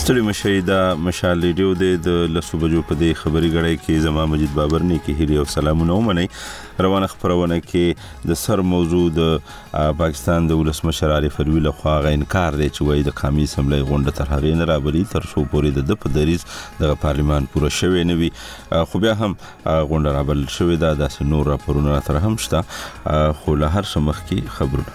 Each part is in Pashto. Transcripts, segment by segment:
ستړي مه شئ دا مشال ریډیو دی د لسو بجو په دې خبري غړی کې زما مجید بابر نه کې هیلي او سلامونه ومني روانه خبرونه کې د سر موضوع د پاکستان د ولسمشر عارف علوي له خوا غ انکار دی چې وایي د قامي اسمبلی غونډه تر هغې نه رابري تر څو پورې د د پدریز د پارلیمان پوره شوی نه وي خو بیا هم غونډه رابلل شوې ده داسې نور راپورونه را سره هم شته خو له هر څه مخکې خبرونه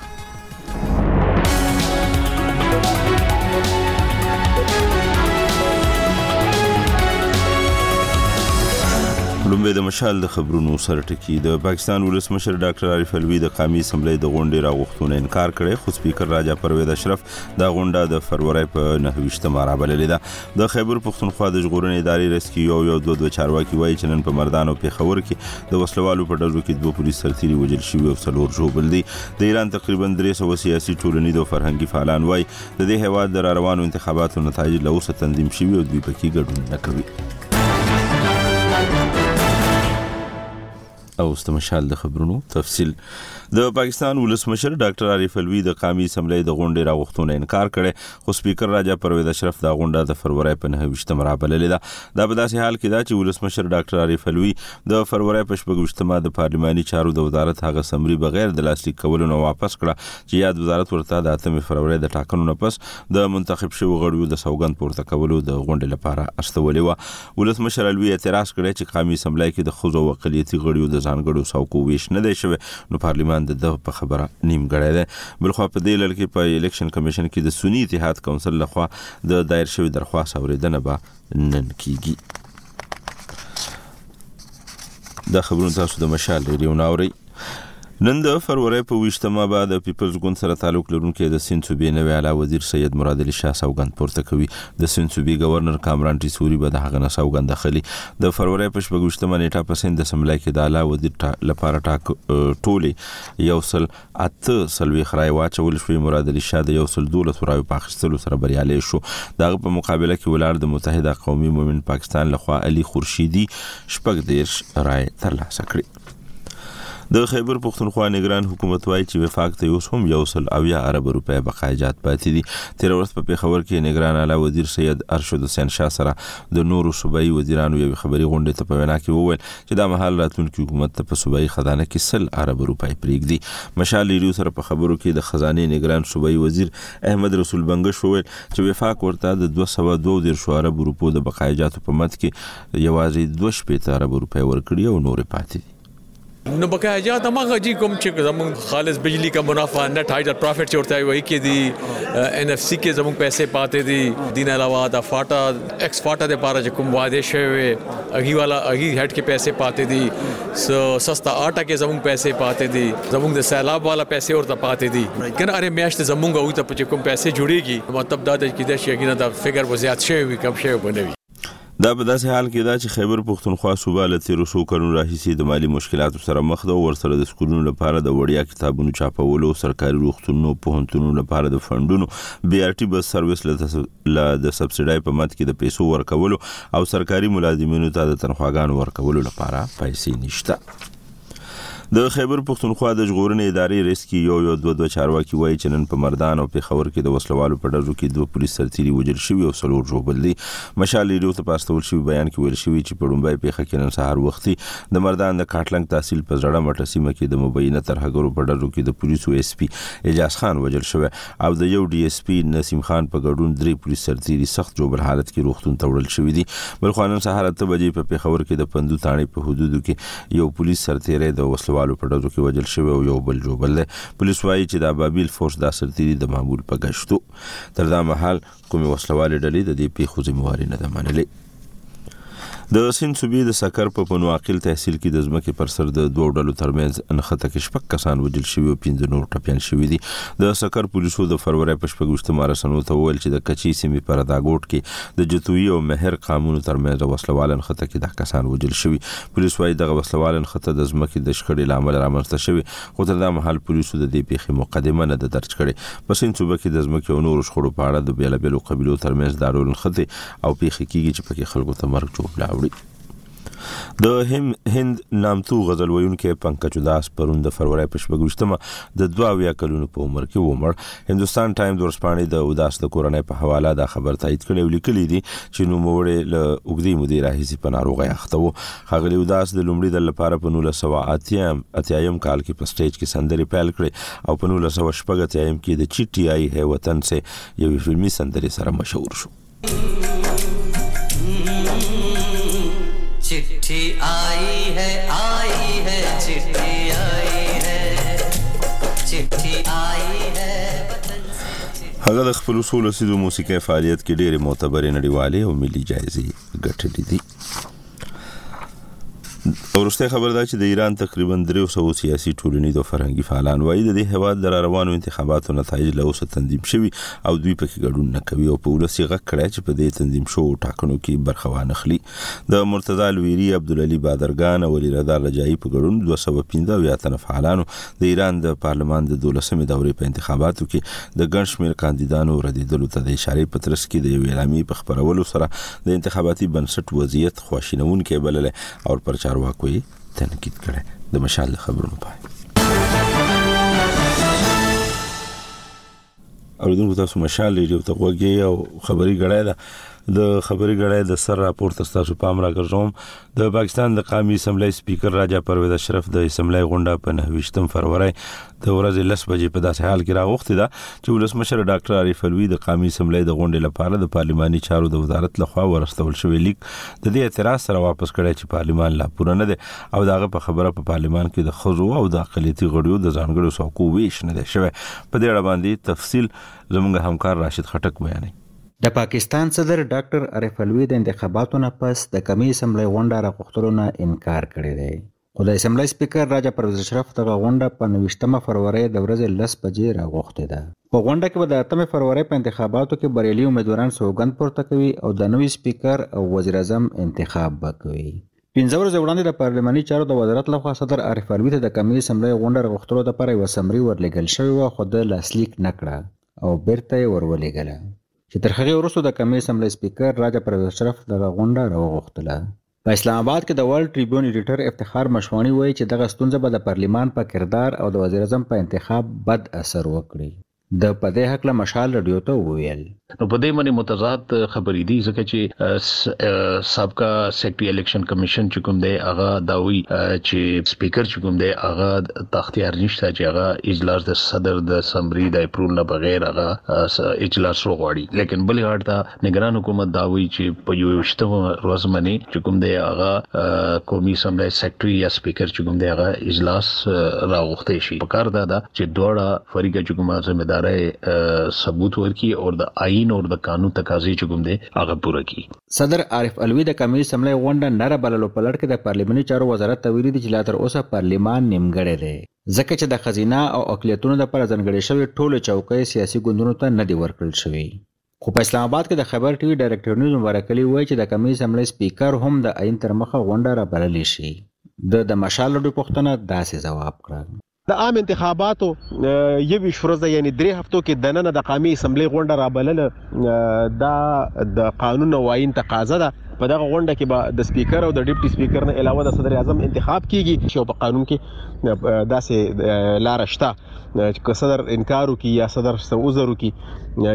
لومبه د مشال د خبرونو سره ټکی د پاکستان ولسمشر ډاکټر عارف علوی د قامي اسمبلی د غونډې راغښتونه انکار کړي خو سپیکر راجا پرویز اشرف دا غونډه د فروری په 29 مارا بللې ده د خیبر پښتونخوا د ژغورنې ادارې رسکي یو یو دوه دوه چارواکي وایي چې نن په مردان او پیښور کې د وسلوالو په ډزو کې دوه پولیس سرتیري وژل شوي او څلور ژوبل دي د ایران تقریبا 300 سیاسي ټولنیز او فرهنګي فعالان وایي د دې هیواد د روانو انتخاباتو نتایج له اوسه تنظیم شوي او دوی پکې ګډون نه کوي اوس د مشال د خبرونو تفصیل د پاکستان ولسمشر ډاکټر عارف علوي د قامي اسمبلی د غونډې راغښتونه انکار کړي خو سپیکر راجا پرویز اشرف دا غونډه د فروری په 29مه رابللې ده دا په داسې حال کې ده چې ولسمشر ډاکټر عارف علوي د فروری په 28مه د پارلماني چارو د وزارت هغه سمري بغیر د لاسلیک کولو نه واپس کړه چې یاد وزارت ورته د 8 فروری د ټاکنو نه پس د منتخب شوو غړیو د سوګند پورته کولو د غونډې لپاره استولې و ولسمشر علوي اعتراض کړی چې قامي اسمبلۍ کې د ښځو او اقلیتي غړیو د ځانګړو څوکو ویش نه دی شوی نو پارلیمان د دغه په خبره نیمګړی دی بلخوا په دې لړ کې په الیکشن کمیشن کې د سنی اتحاد کونسل لخوا د دایر شوی درخواست اوریدنه به نن کیږي دا خبرونه تاسو د مشال ریډیو ناوړي نن د فرورۍ په ویشت مه به د پیپلز ګوند سره تعلق لرونکي د سین صوبې نوی اعلی وزیر سید مراد علي شاه سوګند پورته کوي د سین صوبې گورنر کامران ټیسوري به د هغه نه سوګند اخلي د فرورۍ په شپږویشتمه نیټه په سند اسمبلۍ کې د اعلی وزیر ټا... لپاره ټاک ټولې یو سل اته څلوېښت رای واچول شوې مراد علي شاه د یو سل دولس رایو په اخیستلو سره بریالی شو د هغه په مقابله کې ولاړ د متحده قومي مومنټ پاکستان لخوا علي خورشیدي شپږ دېرش رای ترلاسه کړې د خیبر پښتونخوا نگران حکومت وایي چې وفاق ته اوس هم یو سل او یا ارب روپۍ بقایجات پاتې دي تیر ورځ په پیښور کې نگران اعلی وزیر سید ارشد حسین شاه سره د نورو صوبایي وزیرانو یو خبري غونډه ته په وینا کې وویل چې دا مهال راتلونکي حکومت ته په صوبایي خزانه کې سل ارب روپۍ پریږدي مشال ریډیو سره په خبرو کې د خزانه نگران صوبایي وزیر احمد رسول بنگش وویل چې وفاق ورته د 222 ارب روپو د بقایجاتو په مد کې یوازې دوه شپېته ارب روپۍ ورکړي او نورې پاتې دي. نو پکې حاجات هم غږی کوم چې زموږ خالص بجلی کا منافع نت هایډر پروفټ چې ورته وایي کې دي ان اف سي کې زموږ پیسې پاتې دي دین علاوه دا فاټا ایکس فاټا د پاره چې کوم وعده شوی هغه والا هغه هټ کې پیسې پاتې دي سو سستا آټا کې زموږ پیسې پاتې دي زموږ د سیلاب والا پیسې ورته پاتې دي کنه اره میاشت زموږ او ته چې کوم پیسې جوړيږي مطلب دا دی چې د شي غینه دا فګر به زیات شي وي کم شي بنوي دا په داسې حال کې ده چې خیبر پښتونخوا صوبه له تیرو څو کلونو راهیسې د مالی مشکلاتو سره مخ ده او ورسره د سکولونو لپاره د وړیا کتابونو چاپولو او سرکاري روغتونونو او پوهنتونونو لپاره د فنډونو بي آر ټي بس سرویس له د سبسیډای په مد کې د پیسو ورکولو او سرکاري ملازمینو ته د تنخواګانو ورکولو لپاره پیسې نشته د خیبر پښتونخوا د ژغورنې ادارې ریس کې یو یو دوه دوه چارواکي وایي چې نن په مردان او پیښور کې د وسلوالو په ډزو کې دوه پولیس سرتیري وژل شوي او څلور ژوبل دي مشال ریډیو ته پاستول شوی بیان کې ویل شوی چې په ډومبای پیښه کې نن سهار وختي د مردان د کاټلنګ تحصیل په زړه مټه سیمه کې د مبینه ترهګرو په ډزو کې د پولیسو ایس پی اجاز خان وژل شوی او د یو ډي ایس پي نسیم خان په ګډون درې پولیس سرتیري سخت ژوبل حالت کې روغتون ته وړل شوي دي. بلخوا نن سهار اته بجې په پېښور کې د پندو تاڼې په حدودو کې یو پولیس سرتیری د وسلوالو په ډزو کې وژل شوی او یو بل ژوبل دی. پولیس وایي چې د ابابیل فورس دا سرتیري د معمول په ګشتو تر دا مهال کومې وسله والې ډلې د دې پېښو ذمه واري نه ده منلې. د سیند صوبې د سکر په پنو عقیل تحصیل کې د ځمکې پر سر د دوو ډلو ترمنځ نښته کې شپږ کسان وژل شوي او پنځه نور ټپیان شوي دي. د سکر پولیسو د فروری په شپږویشتمه رسنو ته وویل چې د کچي سیمې په رداګوټ کې د جتویي او مهر قامونو ترمنځ وسله وال نښته کې دا کسان وژل شوي. پولیس وایي دغه وسله وال نښته د ځمکې د شخړې له امله رامنځته شوې خو تر دا مهال پولیسو د دې پیښې مقدمه نه ده درج کړې. په سیند صوبه کې د ځمکې او نورو شخړو په اړه د بېلابېلو قبیلو ترمنځ دا ډول نښتې او پیښې کېږي چې پکې خلکو ته مرګ ژوبله اوړي. د هند نامتو غزل ویونکی پنکج اداس پرون د فروری په شپږ ویشتمه د دوه اویا کلونو په عمر کې ومړ. هندوستان ټایمز ورځپاڼې د اداس د کورنۍ په حواله دا خبر تایید کړی او لیکلي دي چې نوموړی له اوږدې مودې راهیسې په ناروغۍ اخته و. ښاغلي اوداس د لومړي ځل لپاره په نولس سوه اتیا یم کال کې په سټیج کې سندرې پیل کړې او په نولس سوه شپږ اتیا یم کې د چی ټي آی هی وطن سه یوې فلمي سندرې سره مشهور شو. چټي آئی ہے آئی ہے چټي آئی ہے چټي آئی ہے هغه د خپل سولسیزو موسیقۍ فعالیت کې ډېرې معتبرې نړیوالې او ملي جایزې ګټلې دي. ورسته خبر دا چې د ایران تقریبا 300 سیاسي ټولنې د فرهنګي فعالان وایي د هواد د روانو انتخاباتو نتایج له اوسه تنظیم شوي او دوی پکې ګډون نه کوي او په ولسی غږ کړی چې په دې تنظیم شو ټاکنو کې برخه وانه خلی د مرتضی الویری عبد العلی بادرګان او ولی رضا رجایی په ګډون 215 یا تن فعالانو د ایران د پارلمان د 12مې دورې په انتخاباتو کې د ګڼ شمیر کاندیدانو ردیدلو ته د اشاره په ترڅ کې د یو اعلامیې په خبرولو سره د انتخاباتي بنسټ وضعیت خواشینونکی بللی او پر چارواکو یې تنقید کړی د مشال د خبرونو پای اوریدونکو تاسو مشال ریډیو ته غوږی او خبري غړای ده د خبري غړای د سر راپور ته تاسو پام راګرځوم د پاکستان د قامي اسمبلی سپیکر راجا پرویز اشرف د اسمبلی غونډه په 29 فروری د ورځې لس بجې په داسې حال کې راغوښتې ده چې ولسمشر ډاکټر عارف علوي د قامي اسمبلۍ د غونډې لپاره د پارلماني چارو د وزارت لخوا ورستول شوی لیک د دې اعتراض سره واپس کړی چې پارلمان لا پوره نه دی او داغه په خبره په پارلمان کې د خزو او د اقلیتي غړیو د ځانګړو څوکو ویش نه دی شوی په دې اړه باندې تفصیل زموږ همکار راشد خټک بیانوي د پاکستان صدر ډاکټر عارف علوي د انتخاباتو نه پس د قامي اسمبلۍ غونډه راغوښتلو نه انکار کړی دی. خو د اسمبلۍ سپیکر راجا پرویز اشرف دغه غونډه په نویشتمه فرورۍ د ورځې لس بجې راغوښتې ده. په غونډه کې به د اتمې فرورۍ په انتخاباتو کې بریالي امیدواران سوګند پورته کوي او د نوي سپیکر او وزیراعظم انتخاب به کوي. پنځه ورځې وړاندې د پارلیماني چارو د وزارت له خوا صدر عارف علوي ته د قومي اسمبلۍ غونډه راغوښتلو لپاره یوه سمري ورلېږل شوې وه خو ده لاسلیک نه کړه او بېرته یې ورولېږله چې تر هغې وروسته د قومي اسمبلۍ سپیکر راجا پرویز اشرف دغه غونډه راوغوښتله په اسلام اباد کې د ورلډ ټریبیون ایډیټر افتخار مشواڼي وايي چې دغه ستونزه به د پرلیمان په کردار او د وزیراعظم په انتخاب بد اثر وکړي. ده په دې هکله مشال رډیو ته وویل. نو په دې باندې متضاد خبرې دي ځکه چې سابقه سیکرټري الیکشن کمیشن چې کوم دی هغه دا وايي چې سپیکر چې کوم دی هغه ته اختیار نشته چې هغه اجلاس د صدر د سمري د اپرول نه بغیر هغه اجلاس وغواړي لیکن بلې غاړې ته نګران حکومت دا وایي چې په یوویشتمه ورځ باندې چې کوم دی هغه قومي اسمبلۍ سیکرټري یا سپیکر چې کوم دی هغه اجلاس راغوښته شي په کار دا ده چې دواړه فریقه چې کومه ذمہ داري ثبوت ورکړي او د آئین او د قانون تقاضې چې کوم دی هغه پوره کړي صدر عارف علوي د قومي اسمبلۍ غونډه نه را بللو په لړ کې د پارلیماني چارو وزارت ته ویلي دي چې لا تر اوسه پارلیمان نیمګړی دی ځکه چې د ښځینه او اقلیتونو لپاره ځانګړې شوې ټولې چوکۍ سیاسي ګوندونو ته نه دي ورکړل شوې خو په اسلام اباد کې د خیبر ټي وي ډایرکټر نیوز مبارک علي وایي چې د کمې اسمبلۍ سپیکر هم د ايین تر مخه غونډه رابللی شي. ده د مشال لډوي پوښتنه داسې ځواب کړه. د عام انتخاباتو یوویشت ورځه یعنې درې هفتو کې دننه د قامې اسمبلۍ غونډه رابلل دا د قانون او ايین تقاضه ده. په دغه غونډه کې به د سپیکر او د ډپټي سپیکر نه علاوه د صدراعظم انتخاب کیږي او په قانون کې داسې لاره شته. چې که صدر انکار وکړي یا صدر څه عذر وکړي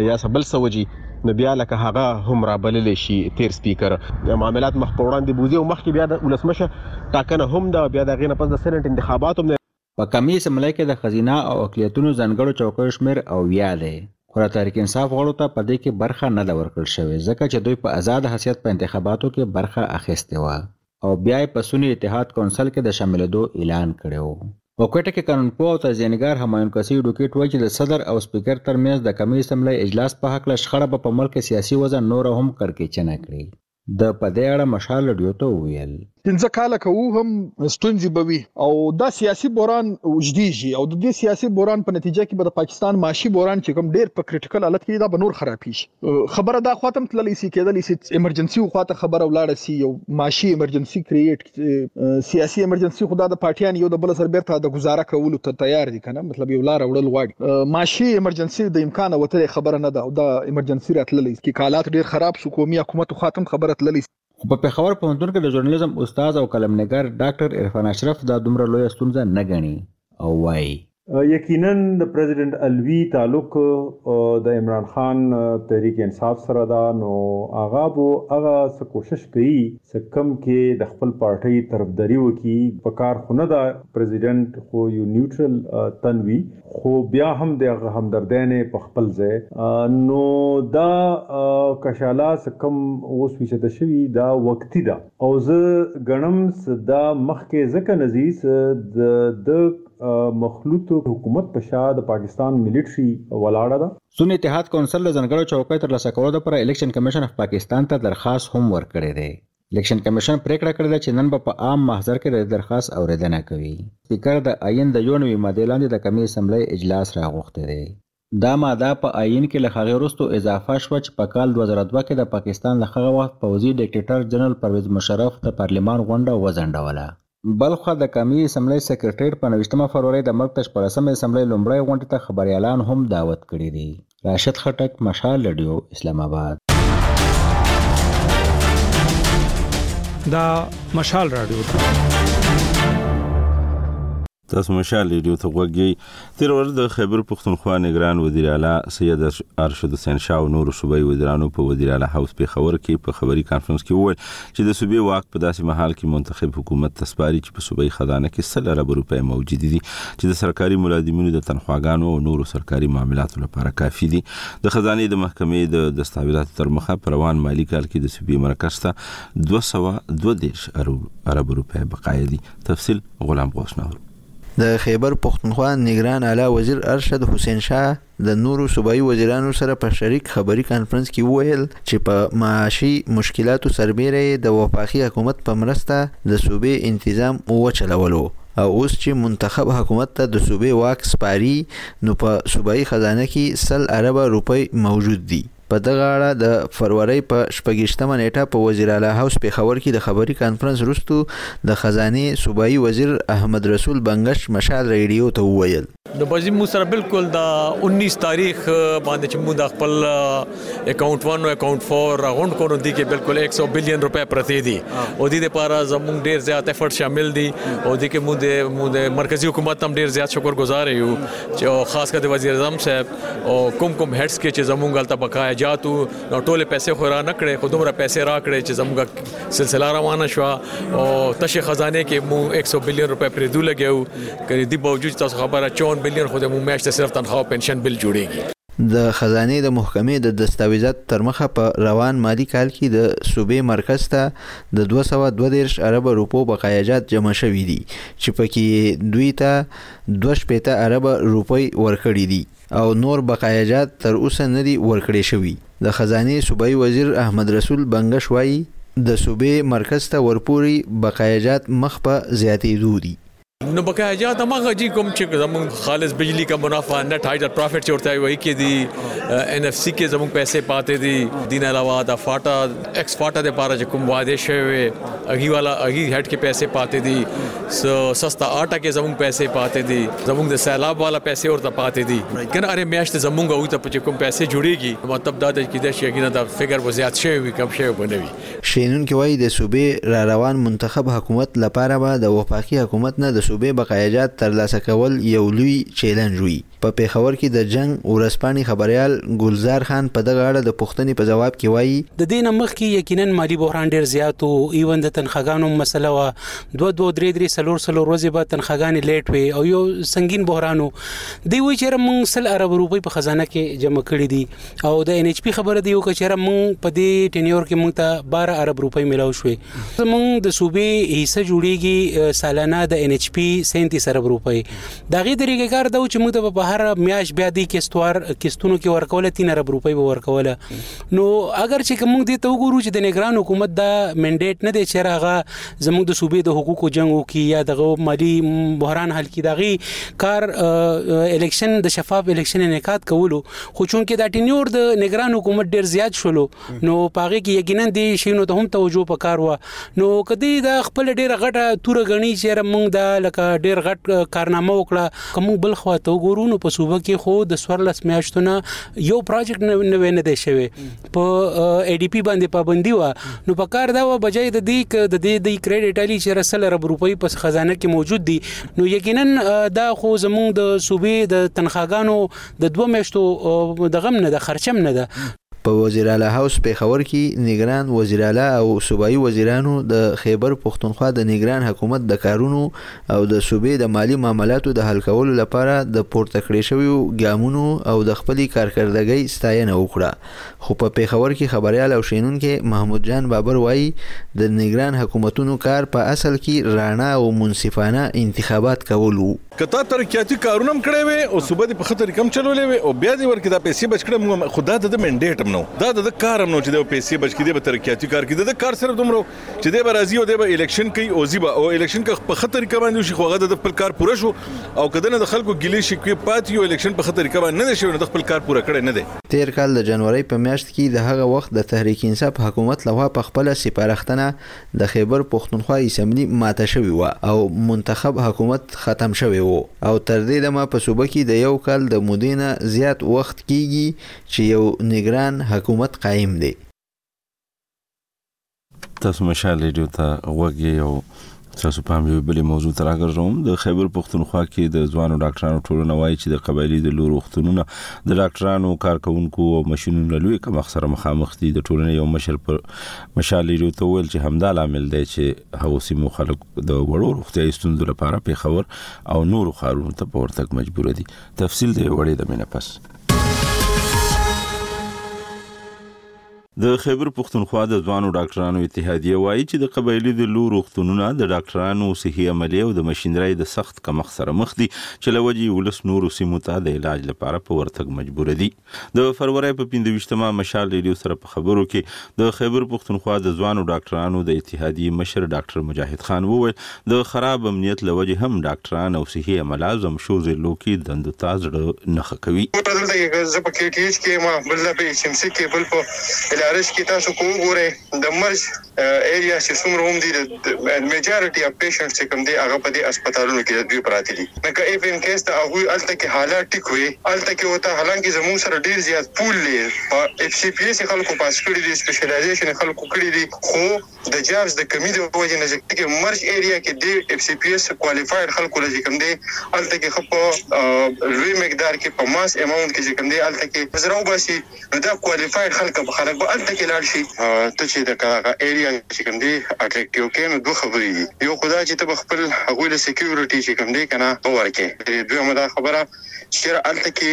یا څه بل څه وجي نو بیا لکه هغه هم را بلل شي تیر سپیکر معاملات مخ په وړاندې بوزي او مخکې بیا د ولسمشه ټاکنه هم ده بیا د غینه پس د سېنات انتخابات هم په کمې سملې کې د خزینه او اقلیتونو ځانګړو چوکیو شمیر او ویا دی خو د تحریک انصاف غړو ته په دې کې برخه نه ده ورکړل شوې ځکه چې دوی په آزاد حیثیت په انتخاباتو کې برخه اخیستې وه او بیا یې په سني اتحاد کونسل کې د شاملېدو اعلان کړی و. په کوټه کې قانونپوه او تجزیه نګار همایون کسي ډوکیټ وايي چې د صدر او سپیکر تر مینځ د قمي اسمبلۍ اجلاس په هکله شخړه به په ملک کې سیاسي وضع نوره هم کړکېچنه کړي. ده په دې اړه مشال رډیو ته وویل. پنځه کاله که وو هم ستونزې به وي او دا سیاسي بحران اوږدېږي او د دې سیاسي بحران په نتیجه کې به د پاکستان معاشي بحران چې کوم ډېر په کریټیکل حالت کې دی دا به نور خرابېږي. خبره دا خواته هم تللی سي کېدلی سي ایمرجنسي خواته خبره ولاړه سي یو معاشي ایمرجنسي کریټ سیاسي ایمرجنسي خدا د پارټیان یو د بل سره بیرته د گزاره کولو ته تیار دي کنه مطلب یو لار وړل غواړي معاشي ایمرجنسي د امکان وتره خبره نه ده او دا ایمرجنسي راتللی سي کالات ډیر خراب سو قومي حکومت خاتم خبره تللی سي خو په پېښور پوهنتون کې د ژورنالیزم استاد او قلم نګار ډاکټر عرفان اشرف دا دومره لویه ستونزه نه ګڼي او وايي. یقیناً د پرزیډنټ علوي تعلق د عمران خان تحریک انصاف سره ده نو هغه به هغه څه کوشش کوي څه کوم کې د خپل پارټۍ طرفداري وکړي په کار خو نه ده پرزیډنټ خو یو نیوټرل تن وي خو بیا هم د هغه همدردیانې په خپل ځای. نو دا کشاله څه کوم اوس ویچته شوي دا وقتي ده او زه ګڼم څه دا مخکې ځکه نه ځي څه د ده مخلوط حکومت په شا د پاکستان ملټري ولاړه ده. سني اتحاد کونسل د ځانګړو چوکیو ترلاسه کولو دپاره الیکشن کمیشن اف پاکستان ته درخواست هم ورکړی دی. الیکشن کمیشن پرېکړه کړې ده چې نن به په عام محضر کې د دې درخواست اورېدنه کوي. سپیکر د ایین د یو نوي مادې لاندې د کمې اسمبلۍ اجلاس راغوښتی دی. دا ماده په ایین کې له هغې وروسته اضافه شوه چې په کال دوه زره دوه کې د پاکستان د هغه وخت پوځي ډیکټیټر جنرال پرویز مشرف د پارلیمان غونډه وځنډوله. بلخوا د قامي اسمبلۍ سکرټرېټ په نويشتمه فرورۍ د ملک د شپاړسمې اسمبلۍ لومړۍ غونډې ته خبريالان هم دعوت کړي دي. راشد خټک، مشال رډيو، اسلام اباد. دا مشال راډیو ده. تاسو مشال ریډیو ته غوږ یی. تېره ورځ د خیبر پښتونخوا نګران وزیر اعلی سید ارشد حسین شاه او نورو صوبایي وزیرانو په وزیر اعلی هاوس پېښور کې په خبري کانفرنس کې وویل چې د صوبې واک په داسې مهال کې منتخب حکومت ته سپاري چې په صوبایي خزانه کې سل ارب روپۍ موجودې دي چې د سرکاري ملازمینو د تنخواګانو او نورو سرکاري معاملاتو لپاره کافي دي د خزانې د محکمې د دستاویزاتو تر مخه په روان مالي کال کې د صوبې مرکز ته 222 ارب روپۍ بقایه دي تفصیل غلام غوث نهرو د خېبر پښتونخوا نګران اعلی وزیر ارشد حسین شاه د نورو صوبایي وزیرانو سره په شریک خبري کانفرنس کې وویل چې په معاشي مشکلاتو سربېره یې د وفاقي حکومت په مرسته د صوبې انتظام وچلولو او اوس چې منتخب حکومت ته د صوبې واک سپاري نو په صوبایي خزانه کې سل اربه روپۍ موجود دي. په دغه اړه د فرورۍ په شپږ ویشت مه نېټه په وزیراعلی هاوس پېښور کې د خبري کانفرنس وروسته د خزانې صوبايي وزیر احمدرسول بنګش مشال رېډيو ته وویل. نو بس جی موږ سره بلکل دا انیس تاریخ باندې چې موږ دا خپل اکاونټ ون او اکاونټ فور راغونډ کړو نو دی کې بلکل ایک سو بلین روپۍ پرتې دي او دې لپاره زموږ ډیر زیات افرټ شامل دي او دې کې موږ د مرکزي حکومت هم ډیر زیات شکر ګزار یو چې خاص کر د وزیر اعظم صاحب او کوم کوم هډس کې چې زمونږ هلته بقایا جاتو نو ټوله پیسې خو را نکړې خو دومره پیسې را کړې چې زمونږ سلسله روانه شو او تشه خزانه کې مو 100 بلین روپے پریدو لګیو کړي دی باوجود تاسو خبره 54 بلین خو مو میاشت صرف تنخواه او پنشن بل جوړیږي د خزانې د محکمې د دستاویزاتو ترمخه په روان مالي کال کې د صوبې مرکز ته د 232 اربه روپو بقایاجات جمع شوي دي چې پکې یې دوی ته دوه شپېته اربه روپۍ ورکړې دي او نور بقایاجات تر اوسه نه دي ورکړې شوي. د خزانې صوبايي وزیر احمدرسول بنګش وايي، د صوبې مرکز ته ورپوري بقایاجات مخ په زیاتېدو دي. نو بقایاجات هماغه دي کوم چې زموږ خالص بجلي کا منافع، نټ هایډر پرافټ چې ورته وایي، کې دي. اېن اېف سي کې زموږ پیسې پاتې دي. دې نه علاوه د فاټا، اېکس فاټا لپاره چې کوم وعدې شوې وې، هغوی والا هغوی هېډ کې پیسې پاتې دي. سو سستا آټا کې زموږ پیسې پاتې دي زموږ د سیلاب والا پیسې ورته پاتې دي کنه اره میاشت زموږ او ته پچې کوم پیسې جوړيږي مطلب دا دی چې د شي غینه دا فګر و زیات شوی وي کم شوی بنوي شینون کې وایي د صوبې را روان منتخب حکومت لپاره به د وفاقي حکومت نه د صوبې بقایجات ترلاسه کول یو لوی چیلنج وي. په پېښور کې د جنګ ورځپاڼې خبریال ګلزار خان په دغه اړه د پوښتنې په ځواب کې وايي، د دې نه مخکې یقیناً مالي بحران ډېر زیات و، ایون د تنخاګانو هم مسله وه، دوه دوه، درې درې، څلور څلور ورځې به تنخاګانې لېټ وې او یو سنګین بحران و. دی وايي چې یاره موږ سل اربه روپۍ په خزانه کې جمع کړې دي او د اېن اېچ پي خبره دې وکړه چې یاره موږ په دې ټینیور کې موږ ته باره ارب روپۍ مېلاو شوې. زمونږ د صوبې حصه جوړیږي سالانه د ان ایچ پی 37 ارب روپۍ دا غي طریقې کار دا چې موږ ته په هر میاش بیا دی کیستوار کیستونو کې ورکول 3 ارب روپۍ به ورکول نو اگر چې کوم دې ته وګورو چې د نگران حکومت دا منډیټ نه دی چې راغه زمونږ د صوبې د حقوقو جنگ وکي یا دغه مالی بحران حل کی داغي کار الیکشن د شفاف الیکشن انعقاد کولو خو چونکې دا ټینیور د نگران حکومت ډیر زیات شولو نو په هغه کې یقینا دې شینو ته هم توجه پکار و نو کدی دا خپل ډیره غټه تور غنی چې موږ دا لکه ډیر غټ کارنامه وکړه کوم بل خوا ته وګورو نو په صوبه کې خو د سورلس میاشتونه یو پروجیکټ نه وینه دی شوی په ای ډی پی باندې پابندي و نو په کار دا و بجای د دې ک د دې د کریډټ الی چې رسل رب روپی په خزانه کې موجود دي نو یقینا دا خو زموږ د صوبې د تنخواګانو د دوه میاشتو د غم نه د خرچم نه ده په وزیراعلی هاوس پېښور کې نګران وزیراعلی او صوبايي وزیرانو د خېبر پښتونخوا د نګران حکومت د کارونو او د صوبې د مالي معاملاتو د حل کولو لپاره د پورته کړې شویو ګامونو او د خپلې کارکردګۍ ستاینه وکړه خو په پېښور کې خبریال او شینونکی محمود جان بابر وايي د نګران حکومتونو کار په اصل کې راڼه او منصفانه انتخابات کول وو. که تا ترقیاتی کارونه هم کړی وی او صوبه دی په ښه طریقه هم چلولی وی او بیا دی ورکی دا پیسی بچ کړی موږ خو دا دده منډیټ هم نه وو دا دده کار هم نه وو چی دی به پیسی بچ کړی دی به ترقیاتی کار کړی دده کار صرف دومره وو چی دی به راځی او دی به الیکشن کوی او ځی به او الیکشن که په ښه طریقه باندی وشی خو هغه دده خپل کار پوره شو او که دنه د خلکو ګیلی شکوی پاتی یو الیکشن په ښه طریقه باندی نه دی شوی نو ده خپل کار پوره کړی نه دی. تیر کال د جنورۍ په میاشت کی د هغه وخت د تحریک انصاف حکومت لخوا په خپله سپارښتنه د خېبر پښتونخوا اسمبلي ماته شوې وه او منتخب حکومت ختم شوی و او تر دې دمه په صوبه کې د یو کال د مودې نه زیات وخت کېږي چې یو نګران حکومت قایم دی. تاسو مشال رېډیو ته غوږ یې او تاسو پام یو بلې موضوع ته راګرځوم د خیبر پښتونخوا کې د ځوانو ډاکټرانو ټولنه وایي چې د قبایلی د لور وختونونه د ډاکټرانو کارکونکو او ماشینونو لوی کم اخسر مخامخ دي د ټولنې یو مشر پر مشال رېډیو ته وویل چې همدا لامل دی چې هغو سیمو خلک د وړو روغتیايي ستونزو لپاره پېښور او نورو ښارونو ته په ورتګ مجبور دي تفصیل دی وړې د مینه پس د خیبر پښتونخوا د ځوانو ډاکټرانو اتحادیه وایي چې د قبایلی د لو روغتونونه د ډاکټرانو صحي عملي او د ماشينرۍ د سخت کمښت سره مخ دي چې لوجي ولس نورو سیمو ته د علاج لپاره په ورتګ مجبور دي د فرورۍ په پنځه ویشت مه مشال رېډیو سره په خبرو کې د خیبر پښتونخوا د ځوانو ډاکټرانو د اتحادیې مشر ډاکټر مجاهد خان وویل، د خراب امنیت له وجې هم ډاکټران او صحي عمله ځم شو ضلعو کې دندو ته زړه نه ښه کوي. ګوټه دلته کې که زه په KTH کې یم بل دا په HMC کې بل په LRH کې تاسو که وګورئ د مرج ایریاز چې څومره هم دي د میجارټي اف پیشنټس چې کوم دي هغه په دې هسپتالونو کې د دوی پراته دي نو که اف ان کیس ته هغوی هلته کې حالات ټیک وي هلته کې ورته حالانکه زموږ سره ډیر زیات پول دی په اف سي پي ایس یې خلکو پاس کړي دي سپیشلایزیشن یې خلکو کړي دي خو د جابز د کمي د وجې نه چې کې مرج ایریا کې دې اف سي پي ایس کوالیفاید خلکو له چې کوم دی هلته کې خو په لوی مقدار کې په ماس اماونټ کې چې کوم دی هلته کې زراو باسي نو دا کوالیفاید خلک به خلک به هلته کې لاړ شي. ته چې د کراغه ایریا چې کوم دی اټریکټیو کې نو دوه خبرې دي یو خو دا چې ته به خپل هغوی له سیکیورټي چې کوم دی که نه به ورکې دویمه دا خبره چې چېر هلته کې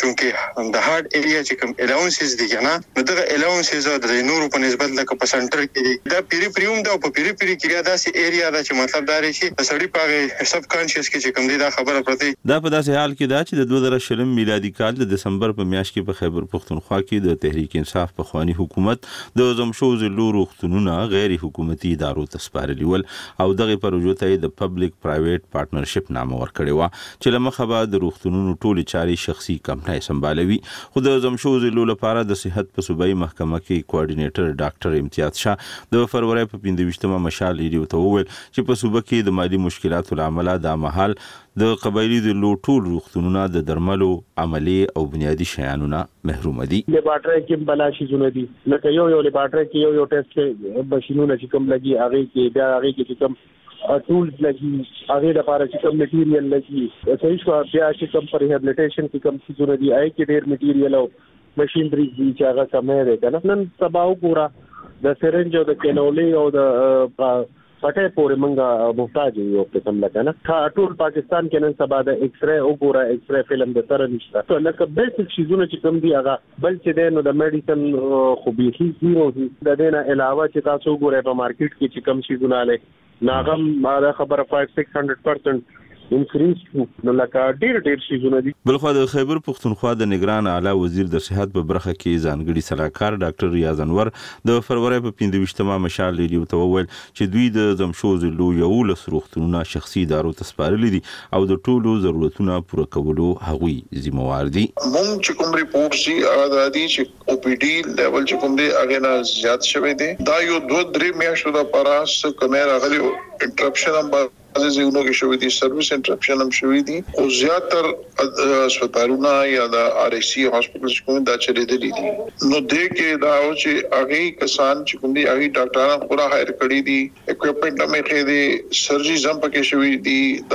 چونکې د هارډ ایریا چې کوم الاونسز دي که نه نو دغه الاونسز د نورو په نسبت لکه په سنټر کې دي دا پیری پری هم ده او په پیری پیری کې بیا داسې ایریا ده چې مطلب دا دی چې د سړي په هغې سب کانشیس کې چې کوم دی دا خبره پرته دا په داسې حال کې ده چې د دوه زره شلم میلادي کال د دسمبر په میاشت کې په خیبر پښتونخوا کې د تحریک انصاف پخواني حکومت د ضم شوو ضلعو روغتونونه غیر حکومتي ادارو ته سپارلي ول او دغې پروژو ته یې د پبلک پرایویټ پارټنرشپ نامه ورکړې وه چې له مخه به د روغتونونو ټولې چارې شخصي کمپنۍ سمبالوي خو د ضم شوو ضلعو لپاره د صحت په صوبایي محکمه کې کوارډینیټر ډاکټر امتیاز شاه د فرورۍ په پنځه ویشت مه مشال ریډیو ته وویل چې په صوبه کې د مالي مشکلاتو له امله دا مهال د قبایلي ضلعو ټول روغتونونه د درملو، عملې او بنیادي شیانو نه محروم دي. لبارټرۍ کې هم بلا شیزونه دي لکه یو یو لبارټرۍ کې یو یو ټیسټ مشینونه چې کوم لګي هغې کې بیا هغې کې چې کوم ټولز لګي هغې لپاره چې کوم مټیریل لګي صحیح شوه بیا چې کوم په ریهبلیټیشن کې کوم څیزونه دي هغې کې ډیر مټیریل او مشینري دي چې هغه کمی دی که نه نن سبا وګوره د سرنج او د کینولې او د پټه پورې مونږه محتاج یو قسم لکه نه تا ټول پاکستان کې نن سبا د ایکس ری او ګورا ایکس ری فلم د سره نشته ته لکه بیسیک شیزونه چې کوم دی هغه بل چې دی نو د میډیسن خو به هیڅ زیرو دی د دې نه علاوه چې تاسو ګورئ په مارکیټ کې چې کوم شیزونه لري ناغم دا خبره 5600% انکریز شو نو لکه ډیر ډیر شیزونه دی. بلخوا د خیبر پښتونخوا د نګران اعلی وزیر د صحت په برخه کې ځانګړي سلاکار ډاکټر ریاض انور د فرورۍ په پنځه ویشت مه مشال ریډیو ته وویل چې دوی د ځمشو ضلعو یوولس روغتونونه شخصي ادارو ته سپارلي دي او د ټولو ضرورتونه پوره کولو هغوی ذمه وار دي. موږ چې کوم رپورټس دي هغه دا دي چې او پي ډي لیول چې کوم دی هغې نه زیات شوی دی دا یو دوه درې میاشتو لپاره څه کمی راغلی وو انټرپشن هم به بعضې ځایونو کې شوي دي، سروس انټرپشن هم شوي دي، خو زیاتر هسپتالونه یا د آر ای سي هاسپټلز چې کوم دي، دا چلېدلي دي. نو دې کې دا و چې هغه کسان چې کوم دي، هغوی ډاکټران خپله هایر کړي دي، اکویپمنټ هم ایښی دی، سرجریز هم پکې شوي دي، د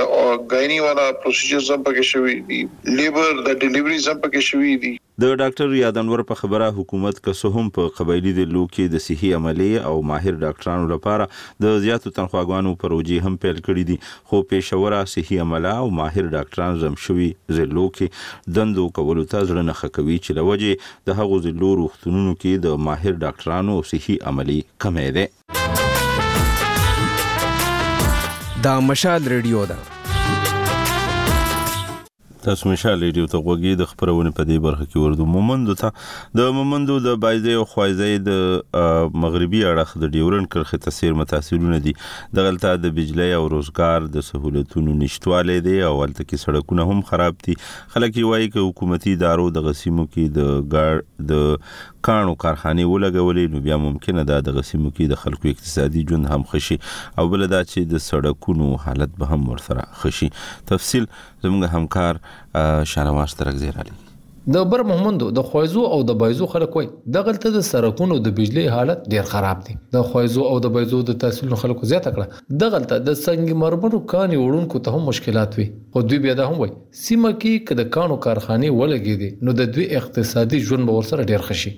ګایني والا پروسیجرز هم پکې شوي دي، لیبر د ډیلیوریز هم پکې شوي دي. د ډاکټر رياد انور په خبره حکومت که څه هم په قبايلي ضلعو کې د صحي عملې او ماهر ډاکټرانو لپاره د زياتو تنخواګانو پروژې هم پيل کړې دي خو پېښوره صحي عمله او ماهر ډاکټران زم شوي ضلعو کې دندو کولو ته زړه نه ښه کوي چې له وجې د هغو ضلعو روغتونونو کې د ماهر ډاکټرانو او صحي عملې کمی دی. دا مشال ریډیو ده تاسو مشال ریډیو ته غوږی د خبرونه په دې برخه کې وردو مومندو ته د مومندو د بایزه او خوایزه د مغربي اړخ د ډیورن کرخه تاثیر متاثرونه دي د غلطه د بجلی او روزګار د سہولتونو نشټواله دي او ولته کې سړکونه هم خراب دي خلک یې وایي چې حکومتي ادارو د غسیمو کې د ګاډ د کاڼو کارخانې ولګولې نو بیا ممکنه ده دغه سیمو کې د خلکو اقتصادي ژوند هم ښه شي او بل دا چې د سړکونو حالت به هم ورسره ښه شي تفصیل زموږ همکار شانواز ترکزی را لېږي د بر محمندو د خویزو او د بایزو خلک وای دغلته د سرکونو د بجلی حالت ډیر خراب دی د خویزو او د بایزو د تحصیلونو خلکو زیاته کړه دغلته د سنگ مرمرو کانی وړونکو ته هم مشکلات وي خو دوی بیا دا هم وای سیمه کې که د کاڼو کارخانې ولګېدې نو د دوی اقتصادي ژوند به ورسره ډېر ښه شي.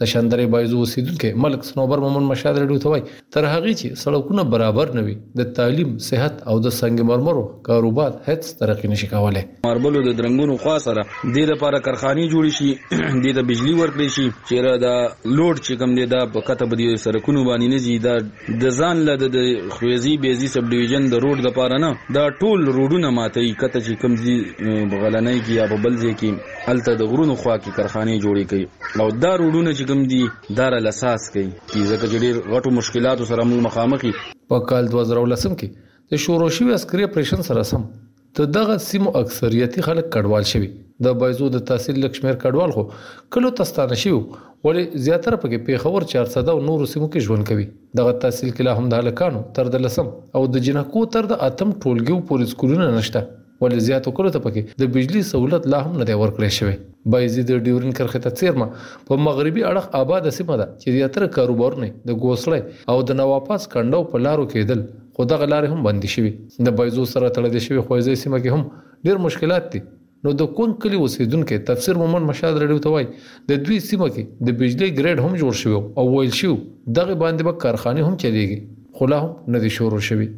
د شاندرې بایزو اوسېدونکی ملک صنوبر مومند مشهاد راډیو ته وايي، تر هغې چې سړکونه برابر نه وي، د تعلیم، صحت او د سنګ مرمرو کاروبار هېڅ ترقي نه شي کولی. ماربلو د درنګونو خوا سره دې لپاره کارخانې جوړې شي، دې ته بجلي ورکړې شي، چېرې دا لوډ چې کوم دی دا په کته په دې سرکونو باندې نه ځي، دا. د ځان له د خویزی بیزی سب ډویژن د روډ د پاره نه دا ټول روډونه ماتوي کته چې کم ځي بغلنۍ کې یا په بل ځای کې الته د غرونو خوا کې کارخانه جوړې کوي او دا روډونه چې کم دي دار لساس کوي چې ځکه چې ډیر غټو مشکلاتو سره موږ مخامخ په کال 2010 کې د شورو شوی عسکري اپریشن سره سم د دغه سیمو اکثریتي خلک کډوال شوي. د بایزو د تحصیل لږ شمېر کډوال خو کلو ته ستانه شوي وو، ولې زیاتره پکې پېښور، چارسده او نورو سیمو کې ژوند کوي. دغه تحصیل کې لا هم د هلکانو تر د لسم او د جینکو تر د اتم ټولګیو پورې سکولونه نشته، ولې زیاتو کلو ته پکې د بجلي سهولت لا هم نه دی ورکړی شوی. بایزي د ډیورین کرښې ته څېرمه په مغربي اړخ آباده سیمه ده چې زیاتره کاروبارونه یې د ګوسړی او د نواباد کنډو په لارو کېدل. خو دغه لارې هم بندې شوي. د بایزو سره تړلې شوې خویزۍ سیمه کې هم ډېر مشکلات دي. نو د کونګ کلي اوسېدونکی تفسیر مومند مشال راډیو ته وايي، د دوی سیمه کې د بجلۍ ګرېډ هم جوړ شوی او ویل شوي و، دغې باندې به کارخانې هم چلېږي، خو لا هم نه دي شورو شوي.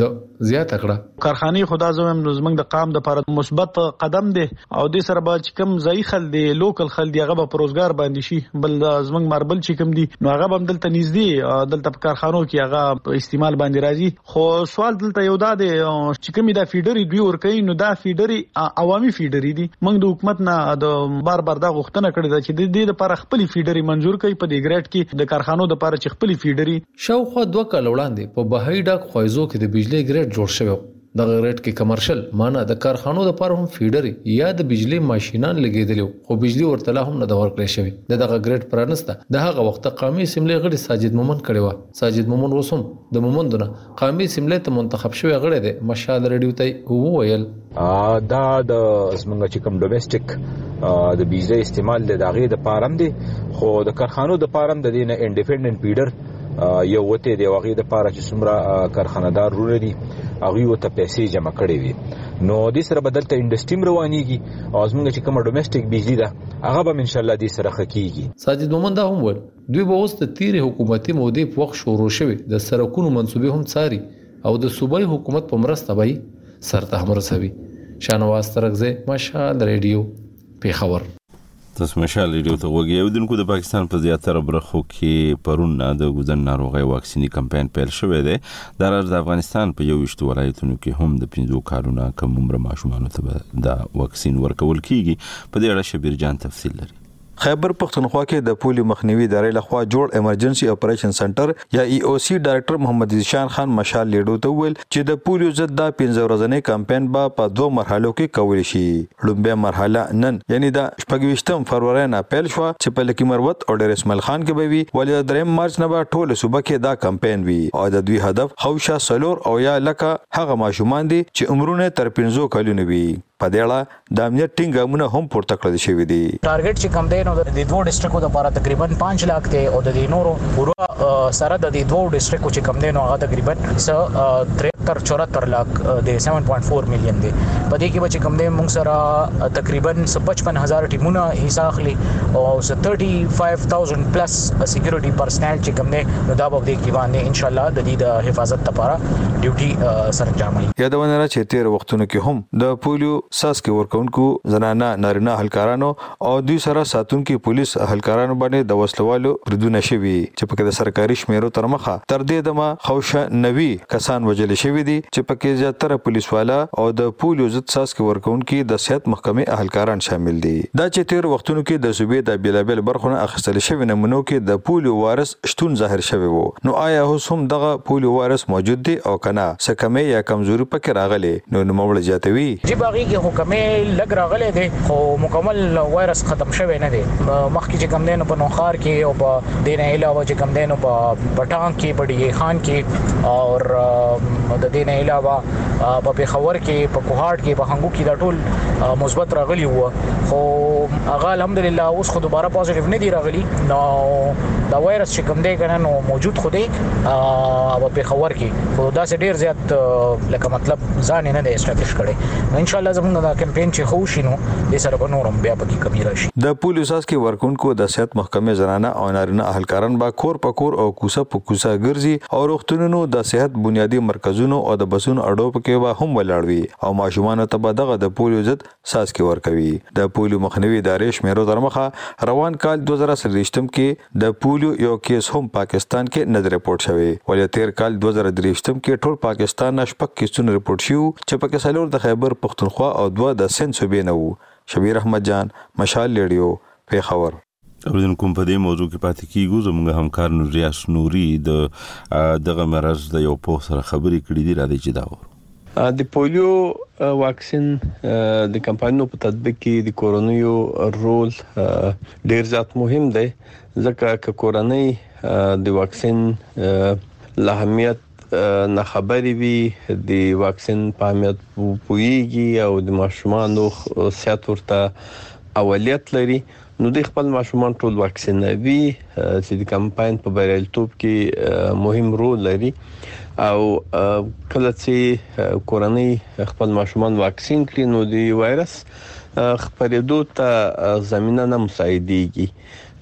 ده زیاته کړه. کارخانې خو دا زه وایم نو زموږ د قام لپاره مثبت قدم دی. او دې سره به چې کم ځای خل دی لوکل خل دی هغه به پروزګار باندې شي بل زمنګ ماربل چې کم دی نو هغه هم دلته نږدې دلته په کارخانو کې هغه استعمال باندې راځي خو سوال دلته یو دا دی چې کمی دا فیډری دوی ور کوي نو دا فیډری عوامي فیډری دي موږ د حکومت نه د بار بار دا غوښتنه کړې ده چې د دې لپاره خپل فیډری منزور کړي په دې ګریډ کې د کارخانو د لپاره چې خپل فیډری شاوخوا دوه کال وړاندې په بهایي ډاک خوایزو کې د بجلی ګریډ جوړ شوی دغه ریټ کې کمرشل معنی د کارخانو د پاره هم فیډر یا د بجلی ماشینان لګیدلی خو بجلی ورته لا هم نه د ورکړې شوی د دغه ګریډ پرانسته د هغه وخت قامي سیملې غړي ساجد مومن کړي و ساجد مومن وسوم د مومندونه قامي سیملې ته منتخب شوی غړي دی مشال ریډیو ته وویل دا د زمونږ چې کوم ډومېسټک د بجلی استعمال د داغې د پارم دی خو د کارخانو د پارم د دینه انډیپندنت پیډر یو وته دی واغې د پاره چې څومره کارخانهدار رونه دي هغه وته پیسې جمع کړي وي نو د سره بدلته انډستری روانيږي او زمونږ چې کومه ډومېسټک بجلی ده هغه به ان شاء الله د سره خکېږي ساجد مومند هم ول دوی به اوس د تیرې حکومتي مودې په وخت شروع شوي د سرکونو منصوبې هم څاري او د صوبایي حکومت په مرسته به یې سرته هم رسوي شانواز ترکزی مشال ریډیو پیښور تاسو مشال ریډیو ته غوږی اودونکو د پاکستان په زیاتره برخو کې پرون نه د ګوزن ناروغي واکسینی کمپاین پیل شوې ده د راز د افغانستان په یو وشت ولایتونو کې هم د پنځو کالونو کم عمر ماشومان ته د واکسین ورکول کیږي په دې اړه شبیر جان تفصیل لري خیبر پښتونخوا کې د پولیو مخنیوي ادارې لخوا جوړ ایمرجنسي اپریشن سنټر یا ای او سي ډایرکټر محمد ذیشان خان مشال لیډو ته وویل چې د پولیو ضد دا پنځه ورځنی کمپاین به په دوه مرحلو کې کول شي. ړومبی مرحله نن یعنی د شپږ ویشتم فرورۍ نه پیل شوه چې په لکي مروت او ډیر اسماعیل خان کې به وي ولی د دریم مارچ نه به ټوله صوبه کې دا کمپاین وي او د دوی هدف حوشه څلور او یا لکه هغه ماشومان دي چې عمرونه یې تر پنځو کلونو وي. په دې اړه د امنیت ټینګ ګامونه هم پورته کړل شوي دي. ټارګټ چې کوم دی نو د دې دوو ډسټرکو لپاره تقریبا پنځ لاک دی او د دې نورو پوره سره د دې دوو ډسټرکو چې کوم دی نو هغه تقریبا څه 73 74 لاک دی 7.4 میلیون دی په دې کې به چې کوم دی موږ سره تقریبا 55000 ټیمونه حصہ اخلي او 35000 پلس سکیورټي پرسنل چې کوم دی نو دا به دې کې باندې ان شاء الله د دې د حفاظت لپاره ډیوټي سرانجامي یادونه را چې تیر وختونو کې هم د پولیو څاڅکي ورکونکو زنانه نارینه هلکارانو او دوی سره ساتونکي پولیس هلکارانو باندې د وسلوالو بریدونه شوي چې پکې د سرکاري شمیرو تر مخه تر دې دمه خوشا نوي کسان وژل شوي دي چې پکې زیاتره پولیس والا او د پولیو ضد څاڅکي ورکونکي د صحت محکمې اهلکاران شامل دي. دا چې تیرو وختونو کې د صوبې د بیلابیل برخو نه اخیستل شوي نمونو کې د پولیو وارث شتون ظاهر شوی وو نو آیا اوس هم دغه پولیو وایرس موجود دی او که نه څه کمی یا کمزوري پکې راغلې نو نوموړی زیاتوي. جی په هغې کې خو کمی لږ راغلی دی خو مکمل وایرس ختم شوی نه دی مخکې چې کوم دی نو په نوښار کې او په دې نه علاوه چې کوم دی نو په پټان کې په ډیګی خان کې او د دې نه علاوه په پیښور کې په کوهاټ کې په هنګو کې دا ټول مثبت راغلي وو. خو هغه الحمدلله اوس خو دوباره پوزټیو نه دی راغلی نو دا وایرس چې کوم دی کنه نو موجود خو دی او په خبر کې خو دا سه ډیر زیات لکه مطلب ځان نه دی استابلیش کړي نو ان شاء الله زموږ دا کمپاین چې خو شینو د سره په نورم بیا پکې کمی راشي د پولیس اس کې ورکونکو د صحت محکمې زنانه او نارینه اهلکاران به کور په کور او کوسه په کوسه ګرځي او روغتونونو د صحت بنیادی مرکزونو او د بسونو اډو پکې به هم ولاړ وي او ماشومان ته به دغه د پولیو ضد څاڅکي ورکوي د پولیو مخنیوي ادارې شمیرو تر مخه روان کال 2023 کې د پولیو یو کیس هم پاکستان کې نه رپورټ شوی ولې تیر کال 2023 کې ټول پاکستان نه شپږ کیسونه رپورټ شو چې پکې څلور د خیبر پښتونخوا او دوه د سند صوبې نه وو شبیر احمد جان مشال لیډیو پیښور اوریدونکو کوم په دې موضوع کې پاتې کیږو زموږ همکار نوریاس نوري د دغه مرز د یو پوه سره خبرې کړې دي را دي چې دا و د پولیو واکسین د کمپاینونو په تطبیق کې د کورنیو رول ډیر زیات مهم دی ځکه چې کورنۍ د واکسین لاهمیت نه خبرې وي، د واکسین په اهمیت پوهیږي او د ماشومانو صحت ورته اولیت لري نو دوی خپل ماشومان ټول واکسینوي چې د کمپاین په بریالیتوب کې مهم رول لري او کله چې کورنۍ خپل ماشومان واکسین کړي نو د وایرس خپرېدو ته زمينه نه مساعدېږي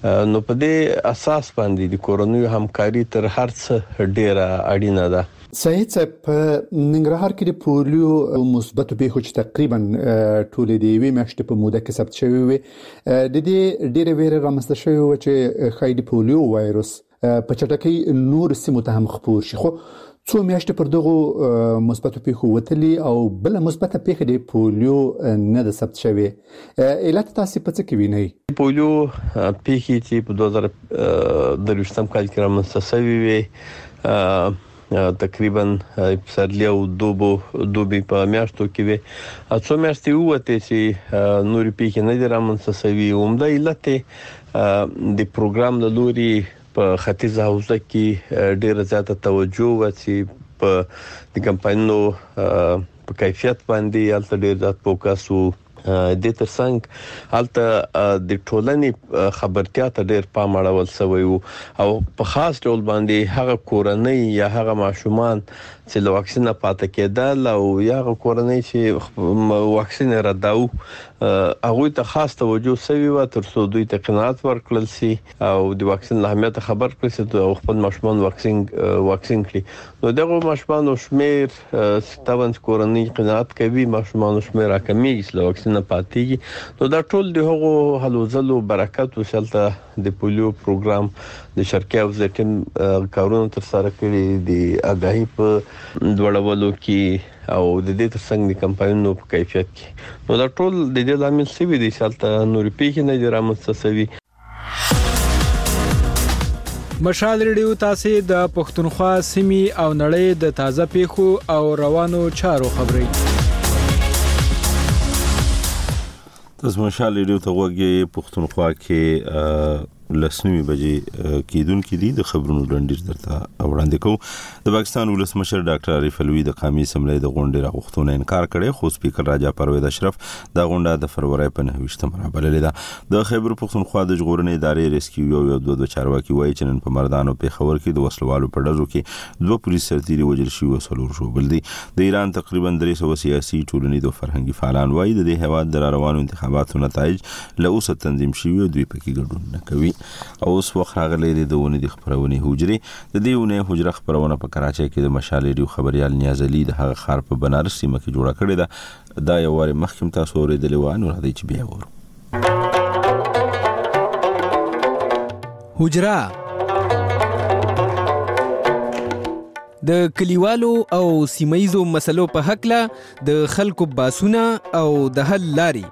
نو په دې اساس باندې د کورنیو همکاري تر هر څه ډېره اړینه ده. سعید صاحب په ننګرهار کې د پولیو مثبتو پیښو چې تقریبا ټولې د یوې میاشتې په موده کې ثبت شوې وې د دې ډېره ویره رامنځته شوې وه چې ښایي د پولیو وایروس په چټکۍ نور سیمو ته هم خپور شي خو څو میاشتې پر دغو مثبتو پیښو وتلي او بل مثبته پیښه د پولیو نه ده ثبت شوې علت تاسو په څه کې وینئ پولیو پیښې چې په 2023 کال کې رامنځته شوې وي تقریبا پسرلی او دوبو دوبي په میاشتو کې وي څو میاشتې ووته چې نور پیښې نه دي رامنځته شوي اومده علت د پروګرام له لوري په ختیځ حوزه کې ډیره زیاته توجه و چې په د کمپاینونو په کیفیت باندې یالته ډیر زیات فوکس وو دې ترڅنګ هلته د ټولنې خبرتیا ته ډیر پام اړول شوی وو او په خاص ډول باندې هغه کورنۍ یا هغه ماشومان چې له واکسینه پاتې کېدل او یا هغه کورنۍ چې واکسین رداو هغه ته خاص توجه شوی و ترڅو دوی ته قناعت ورکړل شي او د واکسین له اهمیت خبر کړل شي او خپل ماشومان واکسین واکسین کړي نو دغه ماشومان او شمیر وخت ستونز کورنۍ قناعت کوي ماشومان شمیر راکمېږي چې له واکسینه پاتېږي نو دا ټول د هغو هلو ځلو برکت و چې هلته د پولیو پروګرام د شرقي حوزې ټیم کارونه تر سره کړي د اګاهي په لوړولو کې او د دې ترڅنګ د کمپاینونو په کیفیت کې نو دا ټول د دې لامل شوي دي چې هلته نورې پیښې نه دي رامنځته شوي مشال ریډیو تاسو د پښتونخوا سیمي او نړۍ د تازه پیښو او روانو چارو خبري تاسو مشال ریډیو ته وګورئ پښتونخوا کې لسنوي بجې کېدون کې دي د خبرونو ډنډیر درته وړاندې کوم د پاکستان ولسمشر ډاکټر عارف علوی د قامي سملې د غونډې راغښتونه انکار کړي خو سپیکر راجا پرویز اشرف دا غونډه د فروری په 29 مه رابللې ده د خیبر پښتونخوا د ژغورنې ادارې ریسکیو یو یو دوه دوه چارواکي وایي چې نن په مردانو پیښور کې د وسلوالو په ډزو کې دوه پولیس سرتیري وژل شوي او څلور ژوبل دي د ایران تقریبا 300 سیاسي ټولنیز او فرهنګي فعالان وایي د دې هیواد د روانو انتخاباتو نتایج له اوسه تنظیم شوي او دوی پکې ګډون نه کوي او اوس وخت راغلی دی د ونې د خبرونې حجرې د دې ونې حجره خبرونه په کراچۍ کې د مشال ریډیو خبريال نیاز علي د هغه خار په بنارس سیمه کې جوړه کړې ده دا یو وارې مخکې هم تاسو اورېدلې وه نو راځئ چې بیا یې واورو. حجره د کلیوالو او سیمه ییزو مسلو په هکله د خلکو باسونه او د حل لارې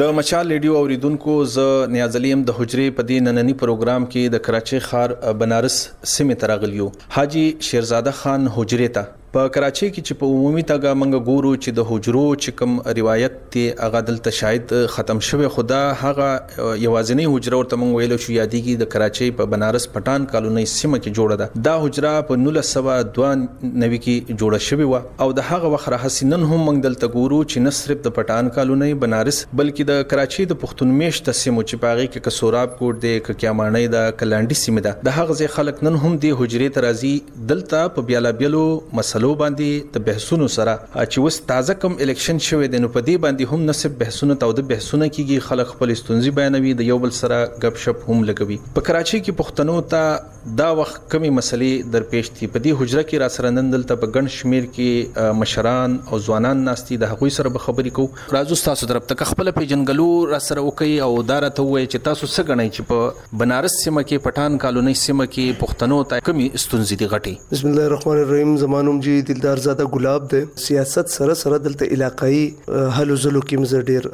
د مچال ریډیو اوریدونکو زه نیازلیم د حجرې په دې نننی پروګرام کې د کراچۍ ښار بنارس سیمه ترغلیو حاجي شیرزاده خان حجرې ته په کراچۍ کې چې په عمومي تګه مونږ ګورو چې د حجرو چې کوم روایت دې هغه دلته شاید ختم شوی خو دا هغه یوازینۍ حجره ورته مونږ ویلی شو یادیږي د کراچۍ په بنارس پټان کالونۍ سیمه کې جوړه ده دا حجره په نولس سوه دوه نوي کې جوړه شوې وه. او د هغه وخت راهسي نن هم موږ دلته ګورو چي نه صرف د پټان کالونۍ، بنارس، بلکي د کراچۍ د پښتون مېشته سيمو چي په هغې کي که سوراب کوټ دی، که کياماڼۍ ده، که لانډي سيمي ده، د هغه ځای خلک نن هم دې حجرې ته راځي، دلته په بيالا بيلو مسلو باندي د بحثونو سره چي اوس تازه کوم اليکشن شوی دی نو په دې باندي هم نه صرف بحثونه تاوده بحثونه کيږي، خلک خپلي ستونزي بيانوي، د يو بل سره ګپ شپ هم لګوي. په کراچۍ کي پښتنو ته. دا وخت کومې مسلې در پېش دي؟ په دې حجره کې راسره نن دلته په ګڼ شمېر کې مشران او ځوانان ناست دي، د هغوی سره به خبرې کوو. راځو ستاسو طرف ته، که خپله پېژندګلو راسره وکړئ او دا راته ووایئ چې تاسو څه ګڼئ چې په بنارس سیمه کې، پټان کالونۍ سیمه کې پښتنو ته کومې ستونزې دي غټې؟ بسم الله الرحمن الرحیم، زما نوم جي دلدار زاده ګلاب دی. سیاست سره سره دلته علاقايي، هلو ځلو کې مزه ډیر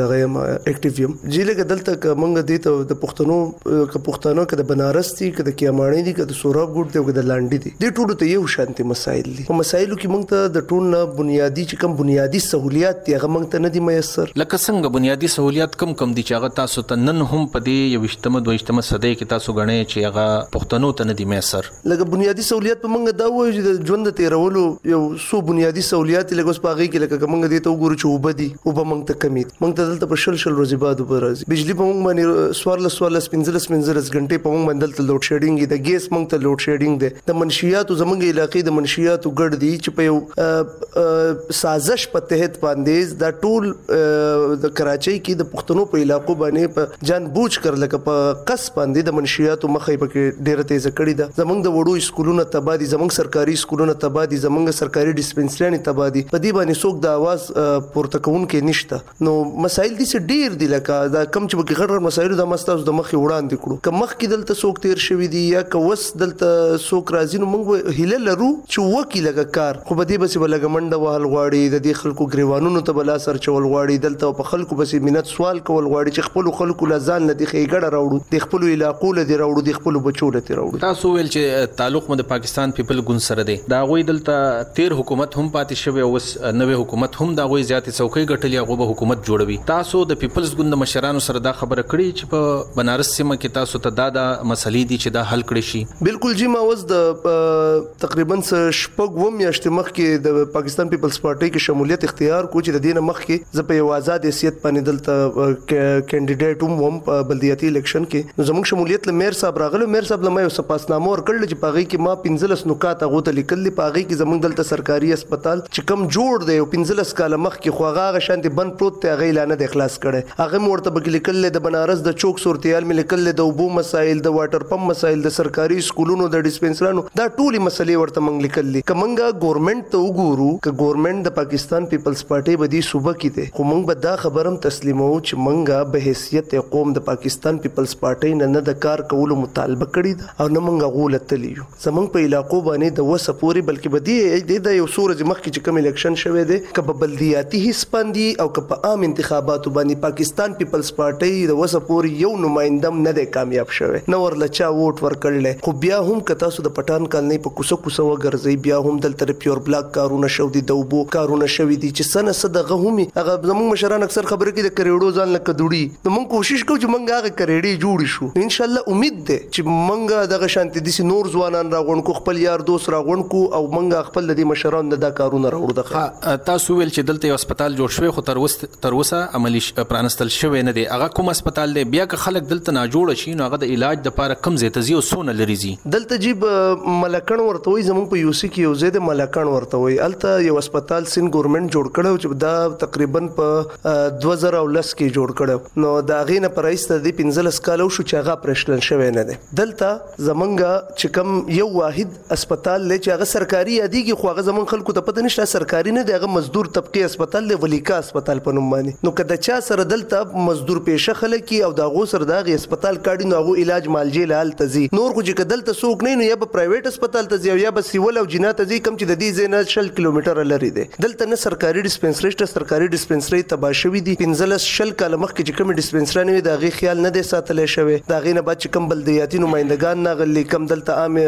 دغه یم اکټیو یم جی لګ دلته ک منګ دې ته د پښتنو ک پښتنو ک د بنارس دي ک د کیاماڼي دي ک د سوراب ګډ دي ک د لانډي دي د ټولو ته یو شانتي مسایل دي په مسایلو کې منګ ته د ټول نه بنیادی چې کم بنیادی سہولیات دي هغه منګ ته نه دي میسر لکه څنګه بنیادی سہولیات کم کم دي چې هغه تاسو ته نن هم په دې یوشتمه دویشتمه صدې کې تاسو غنئ چې هغه پښتنو ته نه دي میسر. لکه بنیادی سہولیات په منګه دا وایو چې د ژوند تیرولو یو سو بنیادی سہولیات لکه اوس پاغي کې لکه منګه دې ته وګورو چې وبدي او به منګ ته کمی منګ ته دلته په شل شل ورځې بعد به راځي بجلی په منګ باندې سوار لس سوار لس پنځه لس پنځه لس غنټې په منګ باندې دلته لوډ شیډینګ د ګیس منګ ته لوډ شیډینګ دی د منشیات زمنګ علاقې د منشیات ګډ دي چې په یو سازش په تحت باندې دا ټول د کراچۍ کې د پښتنو په علاقو باندې په جان بوج کر لکه په قص باندې د منشياتو مخې پکې ډیره تیزه کړې ده زمونږ د وړو سکولونو تبا دي زمونږ سرکاري سکولونو تبا دي زمونږ سرکاري ډیسپنسریانې تبا دي په دې باندې څوک د आवाज پورته کوونکې نشته نو مسایل دي چې ډیر دي لکه دا کم چې بګي غړ غړ مسایل د مستاز د مخې وړاندې کړو که مخ کې دلته څوک تیر شوی دی یا که وس دلته څوک راځي نو موږ هله لرو چې وکی لګه کار خو بده بس بلګ منډه وهل غواړي د دې خلکو گریوانونو ته بلا سر چول غواړي دلته په خلکو بس مینت سوال کول غواړي چې خپل خلکو لا ځان لدی خېګړه راوړو د خپل علاقو لدی راوړو د خپل بچو لدی راوړو تاسو ویل چې تعلق مو د پاکستان پیپل ګوند سره دی دا غوي دلته تیر حکومت هم پاتې شوی او نوی حکومت هم د هغوی زیاتې څوکۍ ګټلي هغو به حکومت جوړوي تاسو د پیپلز ګوند د مشرانو سره دا خبره کړې چې په بنارس سیمه کې تاسو ته دا دا مسلې دي چې دا حل کړې شي. بلکل جی ما اوس د تقریبا څه شپږ اووه میاشتې مخکې د پاکستان پیپلز پارټۍ کې شمولیت اختیار کو چې د دې نه مخکې زه په یو آزاد حیثیت باندې دلته کینډیډیټ هم وم په بلدیاتي الیکشن کې نو زموږ شمولیت له میر صاحب راغلو میر صاحب له ما یو سپاسنامه ورکړل چې په هغې کې ما پنځلس نکات هغو ته لیکل دي په هغې کې زموږ دلته سرکاري هسپتال چې کوم جوړ دی او پنځلس کاله مخکې خو هغه هغه شانتې بند پروت دی هغه یې لا نه دی خلاص کړی هغه مې ورته پکې لیکل دی د بنارس د چوک صورتحال مې لیکل دی د اوبو مسایل د واټر پمپ مسایل د سرکاري سکولونو د ډسپنسرانو دا ټولې مسلې ورته موږ لیکل دي که موږ ګورنمنټ ته وګورو که ګورمنټ د پاکستان پيپلز پارټۍ به دي صوبه کي دی خو مونږ به دا خبر هم تسليموو چي مونږ به حيثيت قوم د پاکستان پيپلز پارټۍ نه نه د کار کولو مطالبه کړي ده او نه مونږ هغو له تلي يو زمونږ په علاقو باندي د وسه پوري بلکي به دي دی دا يو څو ورځي مخکي چي کوم اليکشن شوي دی که په بلدياتي حيث باندي او که په عام انتخاباتو باندي پاکستان پيپلز پارټۍ د وسه پوري يو نماينده هم نه دی کامياب شوی نه ورله چا ووټ ورکړلی خو بيا هم که تاسو د پټان کالنۍ په کوڅه کوڅه وګرځی بیا هم دلته د پیور بلاک کارونه شو دی د اوبو کارونه شوی دی چې سنه څه دغه هم هغه زموږ مشران اکثر خبره کوي د کریړو ځان لکه دوړي نو موږ کوشش کوو چې موږ هغه کریړې جوړ شو ان شاء الله امید ده چې موږ دغه شانتي دي نور ځوانان راغون کو خپل یار دوست راغون کو او موږ خپل د دې مشران د دا کارونه راوړو دغه تاسو ویل چې دلته یو هسپتال جوړ شوی خو تر وست تر وسه عملی پرانستل شوی نه دی هغه کوم هسپتال دی بیا که خلک دلته نه جوړ شي نو هغه د علاج د لپاره کم زیتزي او سونه لري دلته جی ملکڼ ورته وای زمونږ په یوسی کې یو ځای د ملکڼ ورته وای الته یو هسپتال سین ګورنمنت جوړ کړو چې دا تقریبا په 2010 کې جوړ کړو نو دا غینه پرایسته د 15 کالو شو چې هغه پرشنل شوی نه دی دلته زمونږ چې کم یو واحد هسپتال لې چې هغه سرکاري یادېږي خو هغه زمونږ خلکو ته پته نشته سرکاري نه دی هغه مزدور طبقه هسپتال دی ولیکا هسپتال په نوم باندې نو که دچا سره دلته مزدور پیشه خلک یی او دهغو سره دهغی هسپتال کارډ وی نو هغو علاج معالجی له هلته ځی نور خو چی که دلته څوک نه وی نو یا به پرایویټ هسپتال ته ځی او یا به سیول او جناح ته ځی کوم چی ددی ځای نه شل کیلومتره لری دی دلته نه سرکاری ډیسپنسری شته سرکاری ډیسپنسری تباه شوی دی پنځلس شل کاله مخکی چی کومی ډیسپنسرانی وی دهغی خیال نه دی ساتلی شوی دهغی نه چې کوم بلدياتي نماينده ګان ناغلي کوم دلته عام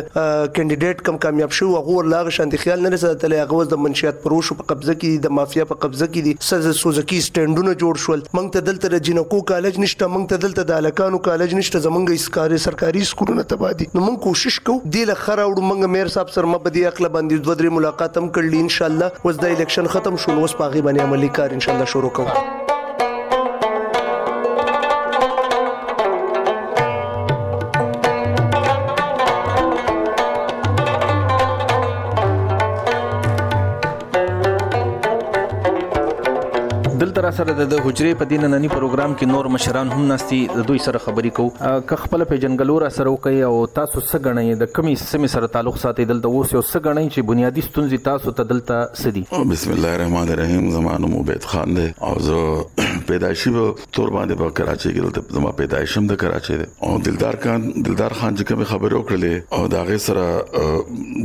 کانديديت کوم کامياب شو هغه ور لاغ شانتي خیال نه ساتلی هغه وز د منشيات پروشو په قبضه کې دي د مافيا په قبضه کې دي سز سوزکي سټنډونه جوړ شول مونږ ته دلته د جنکو کالج نشته مونږ ته دلته د الکانو کالج نشته زمونږ اسکاري سرکاري سکولونه تبا دي نو مونږ کوشش کو دی له خره وړو مونږ مېر صاحب سره مبه دي اخلا باندې دوه درې ملاقات هم کړل ان شاء الله وز د الیکشن ختم شو نو وس پاغي باندې عملی کار ان شاء الله شروع کوو دلته را سره د حجرې په دین نننی پروګرام کې نور مشران هم ناشتي د دوی سره خبرې کوو که خپل په جنگلو را سره وکي او تاسو څه غنئ د کمی سیمه سره تعلق ساتي دلته اوس یو څه غنئ چې بنیادی ستونزې تاسو ته دلته څه دي؟ بسم الله الرحمن الرحیم زما نوم عبید خان دی او زه پیدایشي به تور باندې په کراچۍ کې دلته زما پیدایش هم د کراچۍ دی او دلدار خان دلدار خان چې کوم خبرې وکړلې او دا غي سره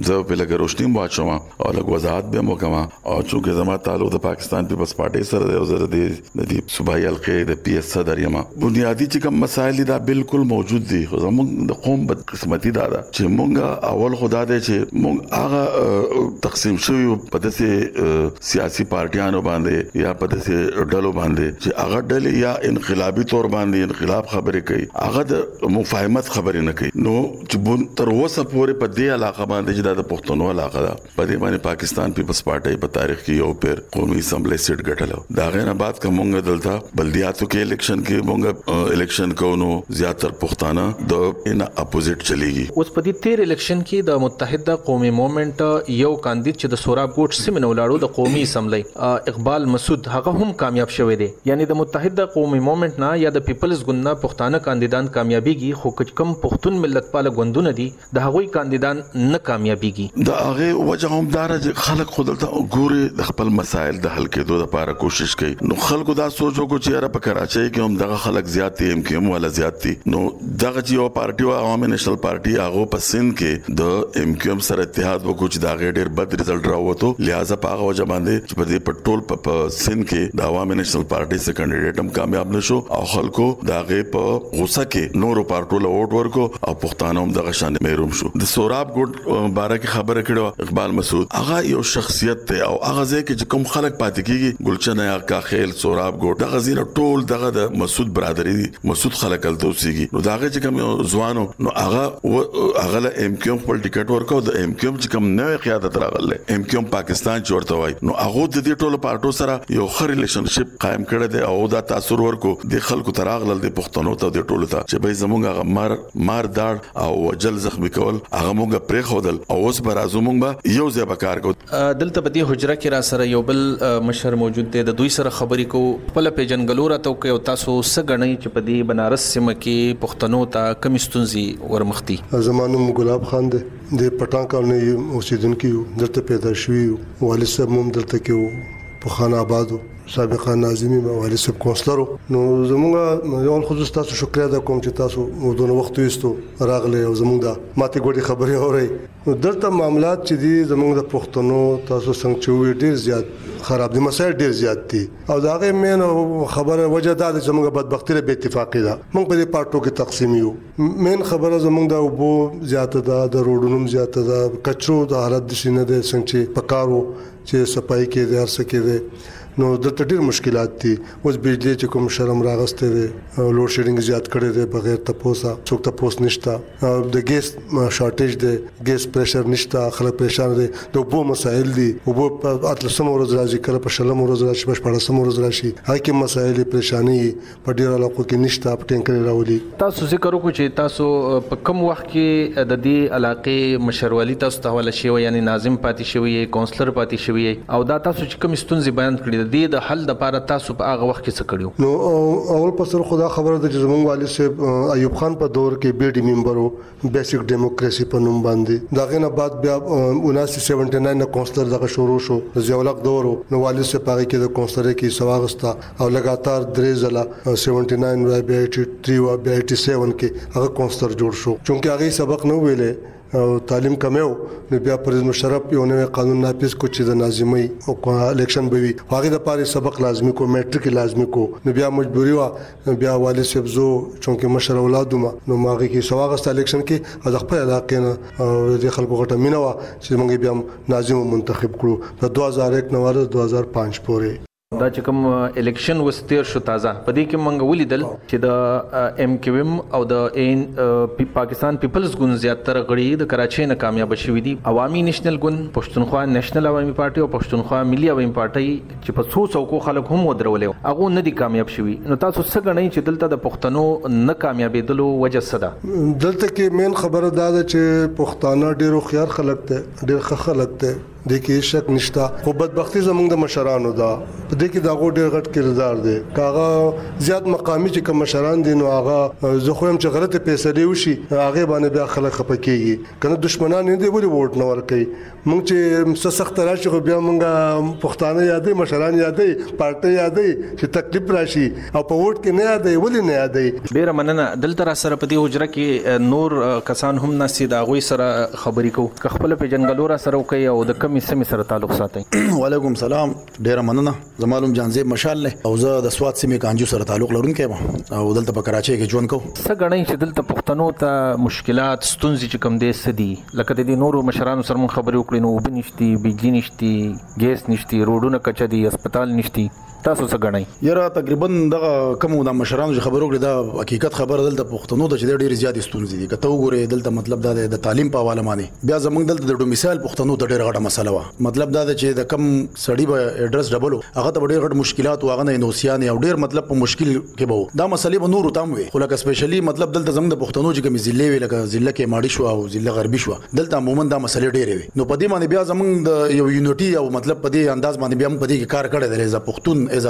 زه په لګ روشنی واچوم او لګ وضاحت به مو کوم او چې زما تعلق د پاکستان پیپلز پارټي سره دی او زه د د دې صوبايي حلقې د پي اس صدر یم. بنیادي چې کوم مسایل دي دا بالکل موجود دي خو زموږ د قوم بدقسمتي دا ده چې موږ اول خو دا دی چې موږ هغه تقسیم شوي یو په داسې سیاسي پارټیانو باندې یا په داسې ډلو باندې چې هغه ډلې یا انقلابي طور باندې انقلاب خبرې کوي هغه د مفاهمت خبرې نه کوي نو چې تر اوسه پورې په دې علاقه باندې چې دا د پښتنو علاقه ده په دې باندې پاکستان پیپلز پارټۍ په تاریخ کې یو پیر قومي اسمبلۍ سیټ ګټلو دا غینه بعد کوم مونږ دلته بلدیاتو کې الیکشن کې مونږ الیکشن کوو زیاتر پښتانه د ان اپوزیټ چلیږي اوس په دې تیر الیکشن کې د متحده قومي موومنټ یو کاندید چې د سوراب ګوټ سیمه نه ولاړو د قومي اسمبلۍ اقبال مسعود هغه هم کامیاب شوی دی یعنی د متحده قومي موومنټ نه یا د پیپلز ګوند نه پښتانه کاندیدان کامیابیږي خو کچ کم پښتون ملتپال ګوندونه دي د هغوی کاندیدان نه کامیابیږي. د هغې وجه هم دا ده چې خلک خو دلته ګورې د خپل مسایل د حل کیدو لپاره کوشش کوي نو خلکو دا سوچ وکړو چې یاره په کراچۍ کې هم دغه خلک زیات دي ایم کیو ایم والا زیات دي نو دغه چې یوه پارټي وه عوامي نیشنل پارټي هغو په سند کې د ایم کیو ایم سره اتحاد وکړو چې د هغې ډیر بد ریزلټ راووتو لهذا په هغه وجه باندې چې په دې په ټول په سند کې د عوامي نېشنل پارټي سره کاندیدټ هم کامیاب نشو او خلکو دا غي په غوسه کې نورو پارټو له ووټ ورکو او پښتانه هم دغه شان محروم شو د سوراب ګډ باره کې خبره کړو اقبال مسعود هغه یو شخصیت ته او هغه ځکه چې کوم خلک پاتې کیږي ګلچنه یا کاخیل سوراب ګډ دغه زینه ټول دغه د مسعود برادری دي مسعود خلک هلته اوسېږي نو دا هغه چې کوم یو ځوانو نو هغه هغه له ایم کیو خپل ټیکټ ورکاو د ایم کیو چې کوم نوې قیادت راغله ایم کیو پاکستان چې ورته وای نو هغه د دې ټولو پارټو سره یو ښه ریلیشنشپ قائم کړی دی او دا تاثیر ورکو د خلکو تراغلل د پښتنو ته د ټولو ته چې به زمونږ غمر مار داړ او وژل زخمي کول هغه مونږ پرېښودل او اوس به راځو مونږ به یو ځای به کار کوو. دلته په دې حجره کې راسره یو بل مشر موجود دی، د دوی سره خبرې کوو. خپله پېژندګلو راته وکړئ او تاسو څه ګڼئ چې په دې بنارس سیمه کې پښتنو ته کومې ستونزې ورمخ دي؟ زما نوم ګلاب خان دی، د پټان کالونۍ اوسېدونکي یو، دلته پیدا شوي یو، والد صاحب مو هم دلته کې و، په خان اباد و. سابقه ناظمي والي صاحب کونسلر نو زمونږ یو ول خصوص تاسو شکریا ادا کوم چې تاسو مودونه وخت وستو راغله او زمونږ دا ماته ګډي خبري اوري نو دلته معاملات چې دي زمونږ د پښتنو تاسو څنګه چې وي ډیر زیات خراب دي مسایل ډیر زیات دي او دا غي مین خبره وجه دا چې زمونږ بدبختی له اتفاقی ده مونږ په دې پارټو کې تقسیم یو مین خبره زمونږ د وبو زیات ده د روډونو زیات ده کچرو د حالت د شینه ده څنګه چې پکارو چې صفائی کېدې هر څه کېدې نو دلته ډېر مشکلات دي اوس بجلی چې کوم شرم راغسته دی لوډ شیډینګ زیات کړی دی بغیر تپوسه څوک تپوس نشته د ګیس شارټیج دی ګیس پریشر نشته خلک پریشان دي د وبو مسایل دي وبو په اتلسم ورځ راځي کله په شلم ورځ راشي په شپږم ورځ راشي هغه کې مسایل پریشانی په ډیرو علاقو کې نشته اپ ټینکر راولي تاسو ذکر وکړو چې تاسو په کم وخت کې د دې علاقې مشروالی تاسو ته حواله شوی یعنی ناظم پاتې شوی یې کونسلر پاتې شوی یې او دا تاسو چې کوم ستونزې بیان کړې د دې د حل لپاره تاسو په هغه وخت کې څه کړیو نو اول په سر خدا خبره ده چې زمونږ والي صاحب ایوب خان په دور کې بي ډي ممبر وو بیسیک ډیموکراسي په نوم باندې د هغې نه بعد بیا اناسي سیونټي ناین نه کونسلر دغه شروع شو د ضیاءالحق دور و نو والد صاحب په هغې کې د کونسلرۍ کې حصه واخیسته او لګاتار درې ځله سیونټي ناین وه بیا ایټي تھري وه بیا ایټي سیون کې هغه کونسلر جوړ شو چونکې هغې سبق نه ویلی او تعلیم کمی و نو بیا پرویز مشرف یو نوی قانون نافذ کو چې د ناظمۍ او الیکشن به وي هغې دپاره سبق لازمي کو میټریک لازمي کو نو بیا مجبوري وه بیا والي صیب زو چونکه مشر اولاد وم نو ما غي کې سواغسته الیکشن کې او د خپل علاقې نه او د خلکو غټه مینه وا چې موږ بیا ناظم منتخب کړو د 2001 نه واره 2005 پورې دا چې کوم الیکشن وس تیر شو تازه په دې کې مونږ ولیدل چې د ایم کیو ایم او د ان پاکستان پیپلز ګوند زیاتره غړي د کراچۍ نه کامیاب شوي دي عوامي نېشنل ګوند پښتونخوا نېشنل عوامي پارټي او پښتونخوا ملي عوامي پارټي چې په څو څوکو خلک هم ودرولې هغو نه دي کامیاب شوي نو تاسو څه ګڼئ چې دلته د پښتنو نه کامیابیدلو وجه څه ده؟ دلته کې مین خبره دا ده چې پښتانه ډیر هوښیار خلک دی ډیر ښه خلک دی دې کې شک نشته خو بدبختی زمونږ د مشرانو ده په دې کې دا غو ډیر غټ کردار دی کاغه زیات مقامی چې کوم مشران دي نو هغه زه خو هم چې غلطه فیصله وشي هغه باندې بیا خلک خپکیږي کنه دشمنان نه دی ولی ووټ نه ور کوي مونږ چې څه سخت راشي خو بیا مونږ پښتانه یادې مشران یادې پارټي یادې چې تکلیف راشي او په ووټ کې نه یادې ولې نه یادې ډیره مننه دلته را سره په دې حجره کې نور کسان هم نسي دا غوي سره خبرې کو که خپل په جنګلو را سره کوي او د کمی سمې سره تعلق ساتي وعلیکم سلام ډیره مننه زما نوم جانزیب مشال دی او زه د سوات سیمې کانجو سره تعلق لرونکی یم او دلته په کراچۍ کې ژوند کوم څه ګڼئ چې دلته پښتنو ته مشکلات ستونزې چې کوم دی څه دي لکه د دې نورو مشرانو سره مونږ خبرې وکړې نو اوبه نشتی بجلی نشتی ګیس نشتی روډونه کچه دي هسپتال نشتی تاسو څه ګڼئ یاره تقریبا دغه کوم د مشرانو چې خبرو کړې دا حقیقت خبره دلته پښتنو ته چې ډېر زیات ستونزې دي کته وګوره دلته مطلب دا دی د تعلیم په حواله باندې بیا زمونږ دلته د ډومیسایل پښتنو ته ډېر غټه مسله و مطلب دا ده چې د کم سړی به اډرس ډبل هغه ته ډیر غټ مشکلات واغه نه نوسیان او ډیر مطلب په مشکل کې به دا مسلې به نور تام وي خو لکه سپیشلی مطلب دلته زموږ د پښتنو چې کوم ضلع وی لکه ضلع کې ماړی شو او ضلع غربي شو دلته عموما دا مسلې ډیره وي نو په دې باندې بیا زموږ د یو یونټي او مطلب په دې انداز باندې بیا موږ په دې کې کار کړی دی زه پښتون از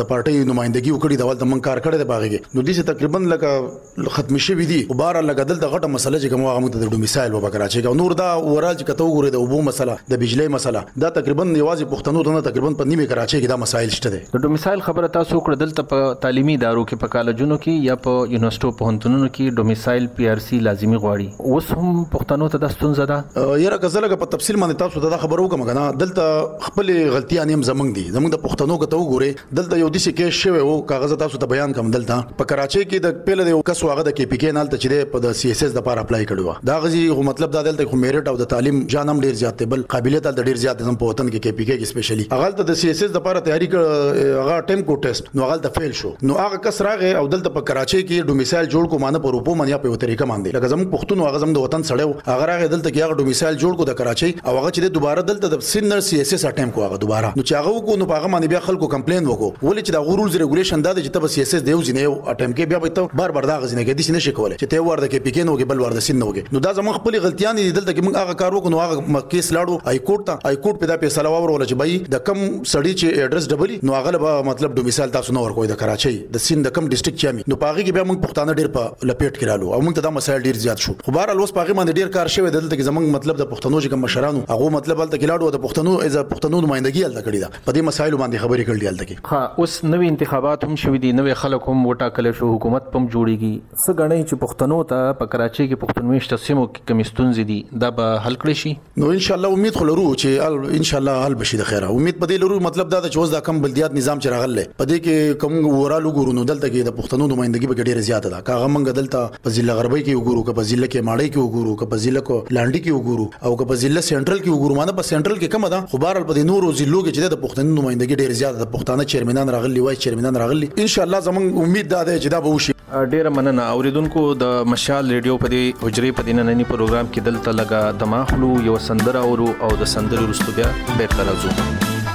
د پارټي نمائندګي وکړي دا ولته موږ کار کړی دی باغې نو دې تقریبا لکه ختمې شوې دي خو بهر لکه دلته غټه مسله چې کوم هغه موږ ته د ډومیسایل وبا کراچۍ کې نور دا اورال چې کته وګوري د اوبو مسله د بجلی مسله دا تقریبا یوازې پښتنو ته نه تقریبا په نیمه کراچۍ کې دا مسایل شته دي د ډومیسایل خبره تاسو کړ دلته په تعلیمي ادارو کې په کالجونو کې یا په یونیورسيټو پوهنتونونو کې ډومیسایل پی آر سی لازمی غواړي اوس هم پښتنو ته د ستونزه ده یره کزلګه په تفصیل باندې تاسو ته دا خبر وکم کنه دلته خپل غلطیاں نیم زمنګ دي زمنګ د پښتنو کته وګوري دلته یو دیسی کیس شوی وو کاغه زه تاسو ته بیان کوم دلته په کراچۍ کې د پیله د کس واغه د کې پی کې نال ته چې په د سی اس اس د پاره اپلای کړی و دا غزي غو مطلب دا دلته خو میرټ او د تعلیم جانم ډیر زیات دی بل قابلیت د ډیر زیات زم په وطن کې کې پی کې سپیشلی اغل ته د سی اس اس د پاره تیاری کړ هغه ټیم کو ټیسټ نو اغل ته فیل شو نو هغه کس راغې او دلته په کراچۍ کې ډومیسایل جوړ کو مانه په روپو منیا په طریقه باندې لکه زموږ پښتون هغه زم د وطن سړیو هغه راغې دلته کې هغه ډومیسایل جوړ کو د کراچۍ او هغه چې دوباره دلته سیند نه سی ایس ایس اټیم کو هغه دوباره نو چې هغه وکړو نو په هغه باندې بیا خلکو کمپلین وکړو ولې چې دا غو رولز ریګولیشن دا دی چې ته به سی ایس ایس د یو ځینې یو اټیم کې بیا به ته بار بار دا غزنه کې دي نه شي کولای چې ته ور د کې پی کې نو کې بل ور د سیند نو کې نو دا زموږ خپل غلطیان دي دلته کې موږ هغه کار وکړو نو هغه کیس لاړو های کورټ ته های کورټ په دا فیصله وورول چې بای د کم سړی چې اډرس ډبلی نو هغه به مطلب د مثال تاسو نو ورکوي د کراچۍ د سیند کم ډیسټریکټ چامي نو پاغي کې بیا موږ پښتانه ډیر په لپیټ کې رالو او موږ ته دا مسایل ډیر زیات شو خو بهر الوس پاغي باندې ډیر کار شوی دلته کې زموږ مطلب د پښتنو چې کوم مشرانو هغه مطلب هلته کې لاړو د پښتنو از پښتنو نمائندګي هلته کړې ده په دې مسایلو باندې خبرې کړې دي هلته کې ها اوس نوې انتخابات هم شوې دي نوې خلک هم وټاکل شو حکومت پم جوړيږي څه غنئ چې پښتنو ته په کراچۍ کې پښتونمیشته سیمو کې کمی ستونزې دي دا به حل کړی شي نو ان شاء الله امید خو لرو چې ان شاء الله حل بشي د خیره امید په دې لرو مطلب دا چې اوس دا کم بلدیات نظام چې راغله په دې کې کوم ورالو ګورونو دلته کې د پښتنو نمائندګي به ډیره زیاته ده کاغه منګ دلته په ضلع غربۍ کې وګورو که په ضلع کې ماړۍ کې وګورو که په ضلع کو لانډي کې وګورو او که په ضلع سنټرل کې وګورو مانه په سنټرل کې کم ده خو بهر په دې نورو ضلعو کې چې د پښتني نمائندګي ډیر زیات د پښتانه چیرمنان راغلي وای چیرمنان راغلي ان شاء الله زمونږ امید دا ده چې دا به وشي ډیره مننه اوریدونکو د مشال ریډیو په دې حجرې په دې نننی پروګرام کې دلته لګا دماخلو یو سندره اورو او د سندرې وروسته بیا بیرته راځو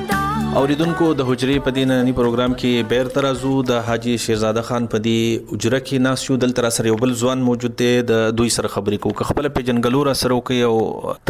اوریدونکو د حجرې په دې نننی پروګرام کې بیر ترازو د حاجی شیرزاده خان په دې اجره کې ناس یو دلته سره یو بل ځوان موجود دی د دوی سره خبرې کو که خپل په جنګلو را سره کوي او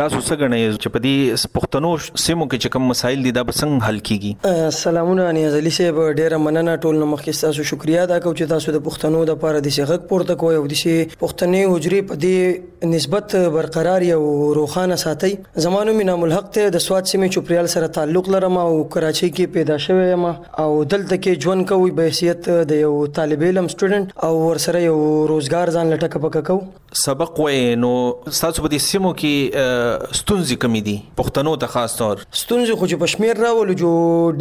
تاسو څه غنئ چې په دې پښتنو سیمو کې چې کوم مسایل دي دا به څنګه حل کیږي سلامونه اني ازلی صاحب ډیره مننه ټول نو مخکې تاسو شکریا ادا کوم چې تاسو د پښتنو د پاره د شغک پورته کوی او د شي پښتنې اجرې په دې نسبت برقرار او روښانه ساتئ زما نوم انعام الحق ته د سواد سیمې چوپریال سره تعلق لرم او کراچۍ کې پیدا شوی یم او دلته کې ژوند کوو په حیثیت د یو طالب علم سټوډنټ او ورسره یو روزګار ځان لټکه پکه کوو سبق وای نو ستاسو په دې سیمو کې ستونزې کمی دي پښتنو ته خاص طور. ستونزې خو چې په شمېر راولو جو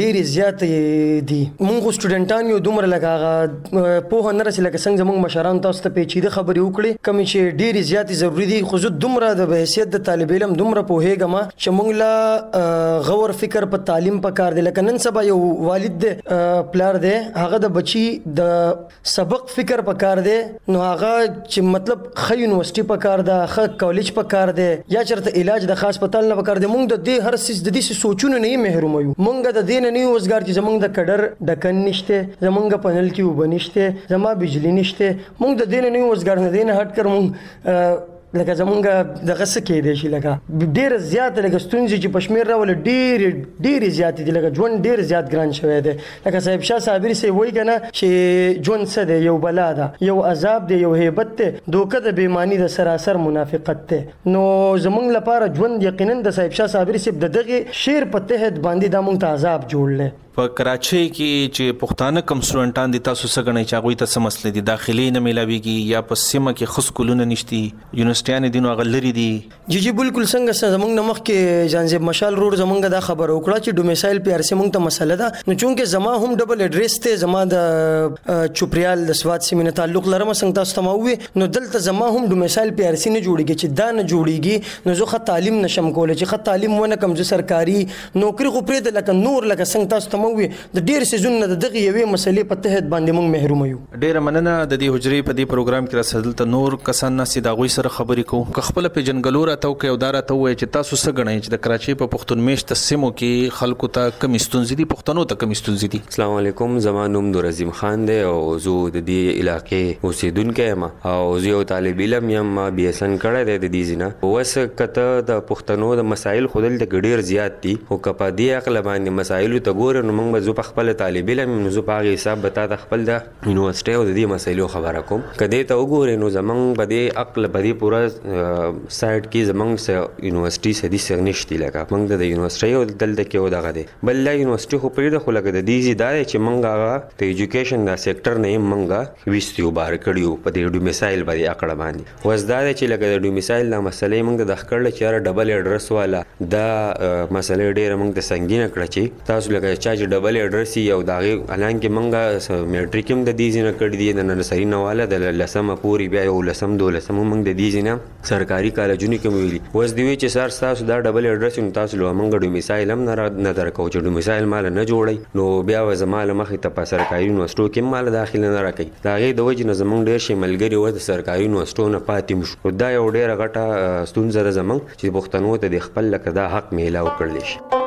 ډېرې زیاتې دي مونږ خو سټوډنټان یو دومره لکه هغه پوهه نه رسي لکه څنګه زمونږ مشران تاسو ته پیچیده خبرې وکړي کومې چې ډېرې زیاتې ضروري دي خو زه دومره د بحیثیت د طالب علم دومره پوهېږم چې مونږ له غور فکر په تعلیم پکار دی لکه نن سبا یو والد دی پلار دی هغه د بچي د سبق فکر پکار دی نو هغه چې مطلب خې یونیورسيټي پکار ده خې کالج پکار دی یا چرته علاج د خاص پتال نه پکار دی مونږ د دې هر سیس د دې سوچونو نه محروم یو مونږ د دین نه وزګار چې زمونږ د کډر ډکن نشته زمونږ پنل کې وبنشته زما بجلی نشته مونږ د دین نه وزګار نه دین هټ کر مونږ لکه زمونږ دغه څه کېدای شي لکه ډېره زیاته لکه ستونزې چې په شمېر راولي ډېرې ډېرې زیاتې دي لکه ژوند ډېر زیات ګران شوی دی لکه صاحب شاه صابر صاحب وایي که نه چې ژوند څه دی یو بلا ده یو عذاب دی یو هیبت دی دوکه د بېماني د سراسر منافقت دی نو زمونږ لپاره ژوند یقینا د صاحب شاه صابر صاحب د دغه شعر په تحت باندې دا مونږ ته عذاب جوړ دی په کراچۍ کې چې پښتانه کم سټوډنټان دي تاسو څه ګڼئ چې هغوی ته څه مسلې دي داخلې نه ملاویږي یا په سیمه کې ښه سکولونه نشتي یونیورسټیانې دي نو هغه لرې دي جی جی بالکل څنګه سه زمونږ نه مخکې جان زیب مشال رور زمونږ دا خبر وکړه چې ډومیسایل پی ار سی مونږ ته مسله ده نو چونکه زما هم ډبل اډریس ته زما د چوپریال د سواد سیمه نه تعلق لرم څنګه تاسو ته وی نو دلته زما هم ډومیسایل پی ار سی نه جوړیږي چې دا نه جوړیږي نو زه خه تعلیم نشم کولای چې خه تعلیم ونه کم زه سرکاري نوکري خو پرېږده لکه نور لکه څنګه تاسو ته مو وویل د ډېر سیزون نه د دغې یوې مسئلې په تحت باندې موږ محروم یو. ډېره مننه د دې حجرې په دې پروګرام کې راسه دلته نور کسان ناست دي د هغوی سره خبرې کوو که خپله پېژندګلو راته وکړئ او دا راته ووایئ چې تاسو څه ګڼئ چې د کراچۍ په پښتون مېشته سیمو کې خلکو ته کومې ستونزې دي پښتنو ته کومې ستونزې دي. سلام علیکم زما نوم نورعظیم خان دی او زه د دې علاقې اوسېدونکی یم او زه یو طالب علم یم ما بي اس ان کړی دی د دې ځینه اوس که ته د پښتنو د مسایل خو دلته کې ډېر زیات دي خو که په دې هکله باندې مسایلو ته ګورې نو موږ به زه پخپله طالب علم یم نو زه په هغې حساب به تاته خپل د یونیورسټۍ او د دې مسایلو خبره کوم که دې ته وګورې نو زموږ په دې هکله په دې پوره سایډ کې زموږ څه یونیورسټي څه دي څه نشتي لکه موږ ته د یونیورسټۍ او دلته کې او دغه دی بل دا یونیورسټی خو پریږده خو لکه د دی ځی دا دی چی مونږ هغه د ایجوکیشن دا سیکټر نه یی مونږ ویستی او بهر کړی وو په دی ډومیسایل به دی اکړه باندی وس دا دی چی لکه د ډومیسایل دا مسله یی مونږ ته دخ کړله چی یاره ډبل ایډرس والا دا مسله ډیره مونږ ته سنګینه کړه چی تاسو لکه چا چی ډبل ایډرس یی او د هغی حالانکه مونږ میټریک هم د دی ځی نه کړی دی د نرسری نه واله د لسمه پوری بیا یولسم دولسم هم مونږ د دی ځی نه سرکاری کالجونو کې مو ویلي وس دی وی چې سر تاسو دا ډبل اډرس نو تاسو له موږ ډومیسایل هم نه نه درکو چې ډومیسایل مال نه جوړي نو بیا و زما له مخې ته په سرکاري یونیورسټو کې مال داخله نه راکې دا غي د وجې نه زمونږ ډیر شي ملګری و د سرکاري یونیورسټو نه پاتې شو دا یو ډیره غټه ستونزه ده زمونږ چې پښتنو ته د خپل لکه دا حق میلاو کړل شي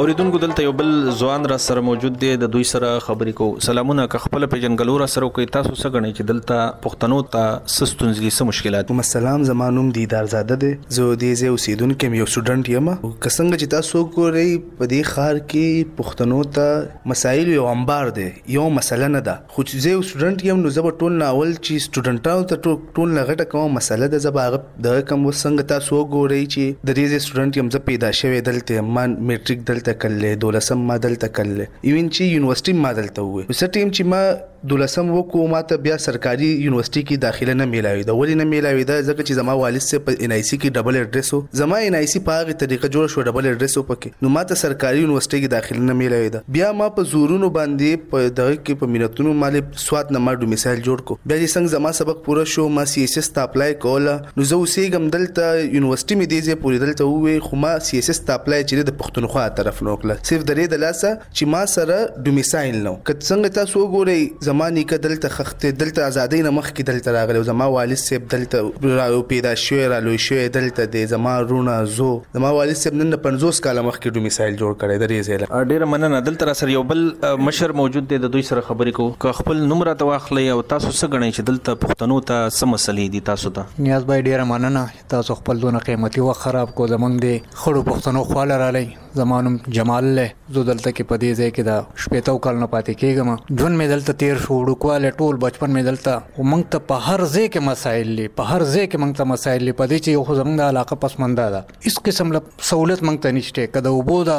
اوریدونکو دلته یو بل ځوان را سره موجود دی د دوی سره خبرې کو سلامونه که خپل پیژنګلو را سره کوي تاسو څه غنئ چې دلته پښتنو ته سستونځي سم مشکلات کوم سلام زما نوم دیدار زاده دی زه دې زه اوسیدونکو یو سټوډنټ یم که څنګه چې تاسو ګورئ په دې خار کې پښتنو ته مسایل یو انبار دی یو مسله نه ده خو چې زه یو سټوډنټ یم نو زه به ټول نه اول چې سټوډنټانو ته ټول نه غټه کوم مسله ده زه به هغه دغه کوم اوس څنګه تاسو وګورئ چې د دې ځای سټوډنټ یم زه پیدا شوی دلته یم ما میټریک دلته کړلی دولسم ما دلته کړلی ایون چې یونیورسټي ما دلته ووی نو څه ټیم چې ما دولسم وکړو ما ته بیا سرکاري یونیورسټي کې داخله نه میلاوېده ولې نه میلاوېده ځکه چې زما والد صاحب په ان آی سي کې ډبل اډرس و زما ان آی سي په هغې طریقه جوړه شوه ډبل اډرس و پکې نو ماته سرکاري یونیورسټۍ کې داخله نه میلاوې ده بیا ما په زورونو باندې په دغه کې په مینتونو مالې سوات نه ما ډومیسایل جوړ کو بیا چې څنګه زما سبق پوره شو ما سی اس اس ته اپلای کوله نو زه اوسېږم دلته یونیورسټي مې دې ځای پورې دلته ووې خو ما سی اس اس ته اپلای چې د پښتونخوا طرف نه وکړه صرف درې د لاسه چی ما سره ډومیسایل نه وو که څنګه تاسو وګورئ زما نیکه دلته خښ دی دلته ازادۍ نه مخکی دلته راغلی وو زما والد صیب دلته را پیدا شوی را لوی شوی دلته دی زما روڼه زو زما والد صیب نن نه پنځوس کاله مخکی ډومیسایل جوړ کړی د ریزه له ډیره مننه دلته راسره یو بل مشر موجود دی د دوی سره خبری کوو که خپل نوم راته واخلئ او تاسو څه ګڼئ چی دلته پښتنو ته څه مسلې دی تاسو ته. نیاز بای ډیره مننه چی تاسو خپل دونه قیمتی وخت خراب کو زمونږ دی خړو پښتنو خواله رالی. زما نوم جمال دی زه دلته کې په دې ځای کې د شپېتو کال نه پاتې کېږم ژوند مې دلته تیر شو وړوکوالی ټول بچپن مې دلته خو موږ ته په هر ځای کې مسایل دي په هر ځای کې موږ ته مسایل دي په دې چې یو خو زموږ د علاقه پسمنده ده هیڅ قسم له سهولت موږ ته نشته که د اوبو ده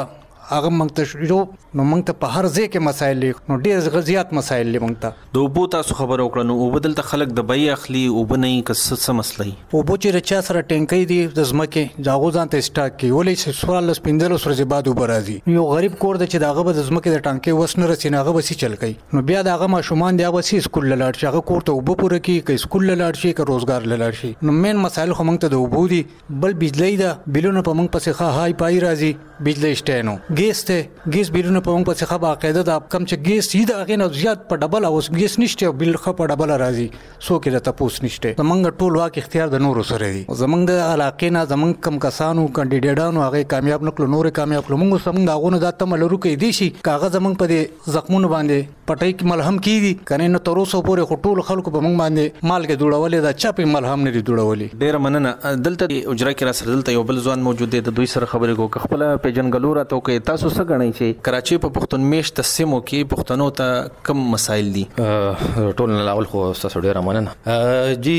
هغه موږ ته شو نو موږ ته په هر ځای کې مسایل دي نو ډېر زیات مسایل دي موږ ته د اوبو تاسو خبره وکړه نو اوبه دلته خلک د بيي اخلي اوبه نه يي که څه څه مسله يي. اوبه چی د چا سره ټینکی دی د ځمکی د هغو ځان ته اسټاک کی ولی چی څوارلس پنځلس ورځی بعد اوبه راځی نو یو غریب کور ده چی د هغه به د ځمکی د ټانکی وس نه رسی نو هغه به څی چل کوی نو بیا د هغه ماشومان دی هغه به څی اسکول له لاړ شی هغه کور ته اوبه پوره کی که اسکول له لاړ شی که روزګار له لاړ شی نو مین مسایل خو موږ ته د اوبو دی. بل بجلی ده بیلونه په موږ پسې ښه های پای راځي بجلی شته نو ګیس ته ګیس بیلونه په موږ پسې ښه باقاعده ده کم چې ګیس یې د هغې نه زیات په ډبل اوس ګیس نشته او بیل ښه په ډبل راځي څوک یې راته پوس نشته زمونږ ټول واک اختیار د نورو سره دی زمونږ د علاقې نه زمونږ کم کسانو کاندیډانو هغه کامیاب نکړو نور کامیاب کړو موږ سمونږ هغه نه دا تمه لرو کې دي شي کاغذ زمونږ په دې زخمونو باندې پټۍ کې ملهم کیږي کنه نو تر اوسه پورې خو ټول خلکو په موږ باندې مالګه دوړولې ده چا په ملهم نه دي دوړولې ډیر مننه دلته د اجرا کې را سره دلته یو بل ځوان موجود دی د دوی سره خبرې کو که خپل پیجنګلو را تو کې تاسو څه غنئ چې کراچي په پښتون میشت سیمو کې پښتنو ته کم مسایل دي ټول نه لاول خو تاسو ډیر مننه جی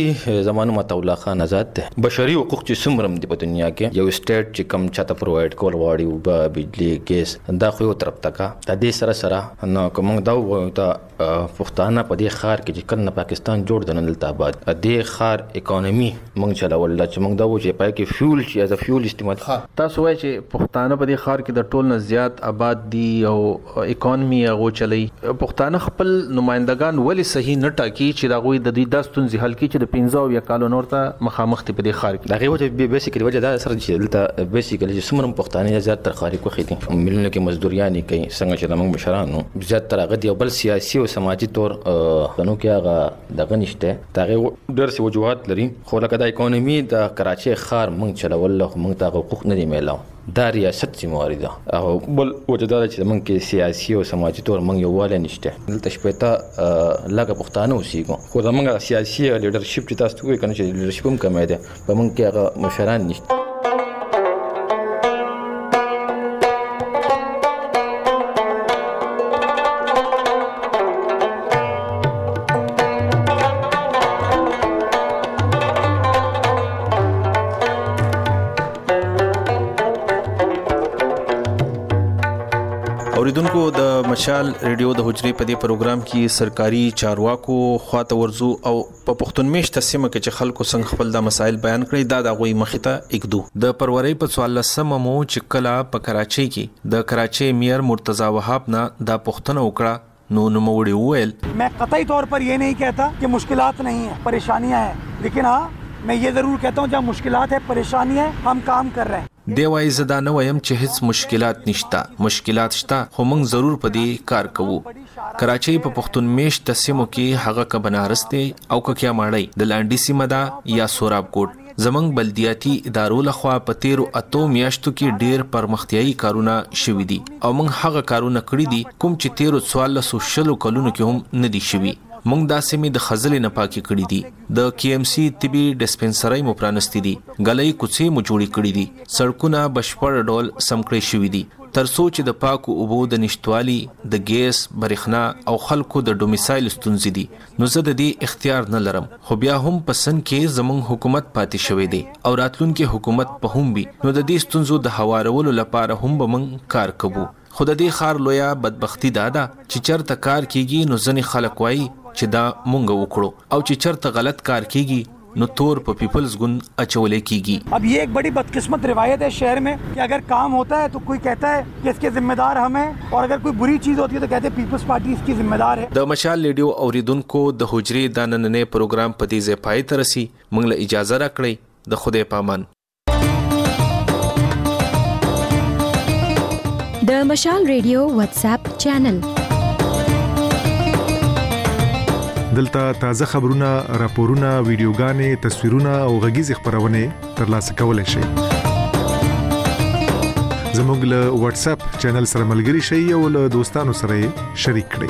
زمانو مت الله خان آزاد ده بشري حقوق چې سمرم دي په دنیا کې یو سټیټ چې کم چاته پروواید کول غواړي او بجلی ګیس دا خو یو طرف تکا د دې سره سره نو که موږ دا ووایو ته پښتانه په دې ښار کې چې کله نه پاکستان جوړ د نن دلته آباد دې ښار اکانومي موږ چلول دا چې موږ دا وو چې پای کې فیول چې از فیول استعمال تاسو وایي چې پښتانه په دې ښار کې د ټول نه زیات آباد دي او اکانومي هغه چلی پښتانه خپل نمائندګان ولې صحیح نه ټاکي چې دا غوي د دې داستون ځي حل کې چې د 15 او یا کالو نور ته مخامخ دي په دې ښار د هغې وجه بیسیکلی وجه دا سره چې دلته بیسیکلی چې څومره پښتانه زیات تر خاري کوخې دي ملونه کې مزدوریانې کوي څنګه چې زمونږ مشرانو زیات تر هغه دی او بل سیاسي او سماجي تور غنو کې هغه دغه نشته دا غي ډېر څه وجوهات لري خو لکه د اکانومي د کراچۍ ښار مونږ چلول له مونږ ته حقوق نه دی میلاو دا ریاست ذمه واري ده او بل وجه دا ده چې موږ کې سیاسي او سماجي تور موږ یو والی نشته دلته شپېته لکه پښتانه اوسېږو خو زموږ سیاسي لیډرشپ چې تاسو وایي کنه چې لیډرشپ هم کمی دی په موږ کې هغه مشران نشته اوریدونکو د مشال ریډیو د حجرې په دې پروګرام کې سرکاري چارواکو خواته ورزو او په پښتون میشته سیمه کې چې خلکو څنګه خپل د مسایل بیان کړي دا د غوي مخې ته اګدو د پروري په 14 مو چې کلا په کراچۍ کې د کراچۍ میر مرتضی وهاب نه دا پښتنه وکړه نو نوموړي وویل. مې قطعي طور پر یې نهي کهتا چې مشکلات نهي هې پرېشانیه هې لیکن ها مې یې ضرور کهتا هو جهاں مشکلات هې پرېشانیه هې هم کام کر رهې. دی وايي زه دا نه وایم چې هېڅ مشکلات نشته مشکلات شته خو موږ ضرور په دې کار کوو کراچۍ په پښتون مېشته سیمو کې هغه که بنارس دی او که کیاماړۍ د لانډي سیمه ده یا سوراب کوټ زموږ بلدیاتي ادارو له خوا په تېرو اتو میاشتو کې ډېر پرمختیایي کارونه شوي دي او موږ هغه کارونه کړي دي کوم چې تېرو څوارلسو شلو کلونو کې هم نه دي شوي. موږ دا سیمې د خځلې نه پاکې کړي دي، د کي ایم سي طبي ډسپنسرۍ مو پرانستې دي، ګلۍ کوڅې مو جوړې کړي دي، سړکونه بشپړ ډول سم کړی شوي دي تر څو چې د پاکو اوبو د نشتوالي، د ګیس، برېښنا او خلکو د ډومیسایل ستونزې دي نو زه د دې اختیار نه لرم خو بیا هم په سند کې زموږ حکومت پاتې شوی دی او راتلونکی حکومت به هم وي نو د دې ستونزو د هوارولو لپاره هم به موږ کار کوو خو د دې ښار لویه بدبختي دا ده چې چرته کار کیږي نو ځنې خلک وایي چې دا موږ وکړو او چې چرته غلط کار کیږي نو تور په پیپلز ګوند اچولی کیږي. اب یه ایک بډی بدقسمت روایت هی شهر می که اګر کام هوتا هی تو کوی کهتا هی که اسکه ذمه دار هم هی اور اګر کوی بری چیز هوتی هی تو کهتی هی پیپلز پارټی اسکی ذمه دار هی. د مشال رېډیو اورېدونکو د حجرې دا نننی پروګرام په دې ځای پای ته رسي. موږ له اجازه راکړئ. د خدای په امان. د مشال ریډیو واتس اپ چینل دلته تازه خبرونه، راپورونه، ویډیوګانې، تصویرونه او غږیزې خبرونه ترلاسه کولای شئ. زموږ له واتس اپ چینل سره ملګري شئ او له دوستانو سره شریک کړئ.